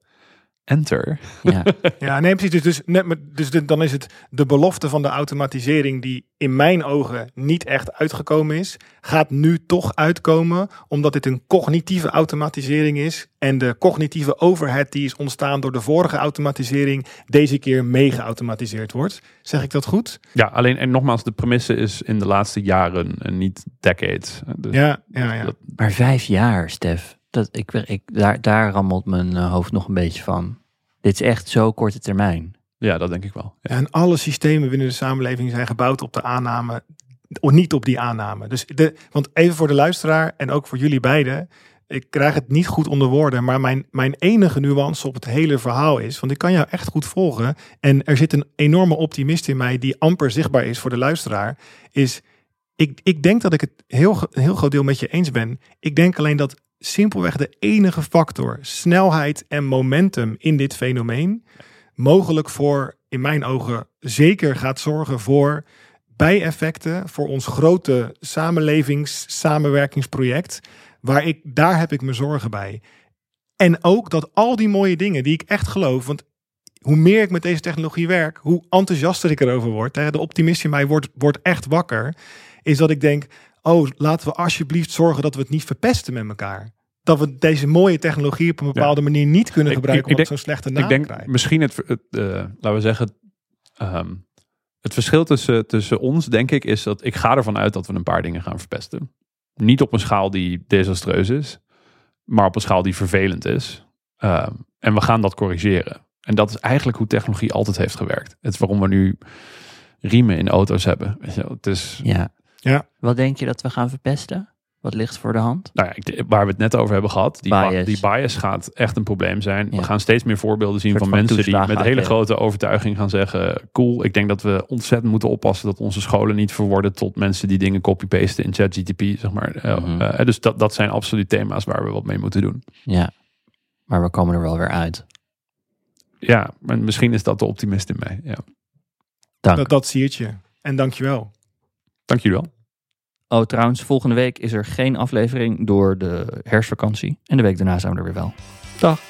Enter. Ja. Ja, nee, precies. Dus, dus, net met, dus de- dan is het de belofte van de automatisering, die in mijn ogen niet echt uitgekomen is, gaat nu toch uitkomen, omdat dit een cognitieve automatisering is. En de cognitieve overhead die is ontstaan door de vorige automatisering, deze keer mee geautomatiseerd wordt. Zeg ik dat goed? Ja, alleen en nogmaals, de premisse is in de laatste jaren en niet decades. Dus Ja, ja, ja. dat- Maar vijf jaar, Stef. Dat, ik, ik, daar, daar rammelt mijn eh, hoofd nog een beetje van. Dit is echt zo korte termijn. ja, dat denk ik wel. Ja. En alle systemen binnen de samenleving zijn gebouwd op de aanname, of niet op die aanname. Dus de, want even voor de luisteraar en ook voor jullie beiden. ik krijg het niet goed onder woorden, maar mijn, mijn enige nuance op het hele verhaal is, want ik kan jou echt goed volgen en er zit een enorme optimist in mij die amper zichtbaar is voor de luisteraar, is ik, ik denk dat ik het heel, een heel groot deel met je eens ben. Ik denk alleen dat simpelweg de enige factor, snelheid en momentum in dit fenomeen, mogelijk voor, in mijn ogen, zeker gaat zorgen voor bijeffecten voor ons grote samenlevings, samenwerkingsproject. Waar ik, daar heb ik me zorgen bij. En ook dat al die mooie dingen die ik echt geloof, want hoe meer ik met deze technologie werk, hoe enthousiaster ik erover word. De optimist in mij wordt, wordt echt wakker. Is dat ik denk, oh, laten we alsjeblieft zorgen dat we het niet verpesten met elkaar. Dat we deze mooie technologie op een bepaalde manier niet kunnen Ik- gebruiken ik- ik omdat het zo'n slechte naam Ik denk krijgt. misschien het, het eh, laten we zeggen, ehm, het verschil tussen, tussen ons, denk ik, is dat ik ga ervan uit dat we een paar dingen gaan verpesten. Niet op een schaal die desastreus is, maar op een schaal die vervelend is. Ehm, en we gaan dat corrigeren. En dat is eigenlijk hoe technologie altijd heeft gewerkt. Het is waarom we nu riemen in auto's hebben. Weet je, wel. het is, Ja. Ja. Wat denk je dat we gaan verpesten? Wat ligt voor de hand? nou ja, ik- waar we het net over hebben gehad, die bias, die bias gaat echt een probleem zijn. Ja. We gaan steeds meer voorbeelden zien van van mensen die met hele grote overtuiging gaan zeggen: cool, ik denk dat we ontzettend moeten oppassen dat onze scholen niet verworden tot mensen die dingen copy-pasten in ChatGTP, zeg maar. Eh, Mhm. eh, dus dat, dat zijn absoluut thema's waar we wat mee moeten doen. Ja. Maar we komen er wel weer uit. Ja, maar misschien is dat de optimist in mij. Ja. Dank. Dat, dat zie je. En dankjewel. Dank jullie wel. Oh, trouwens, volgende week is er geen aflevering door de herfstvakantie. En de week daarna zijn we er weer wel. Dag.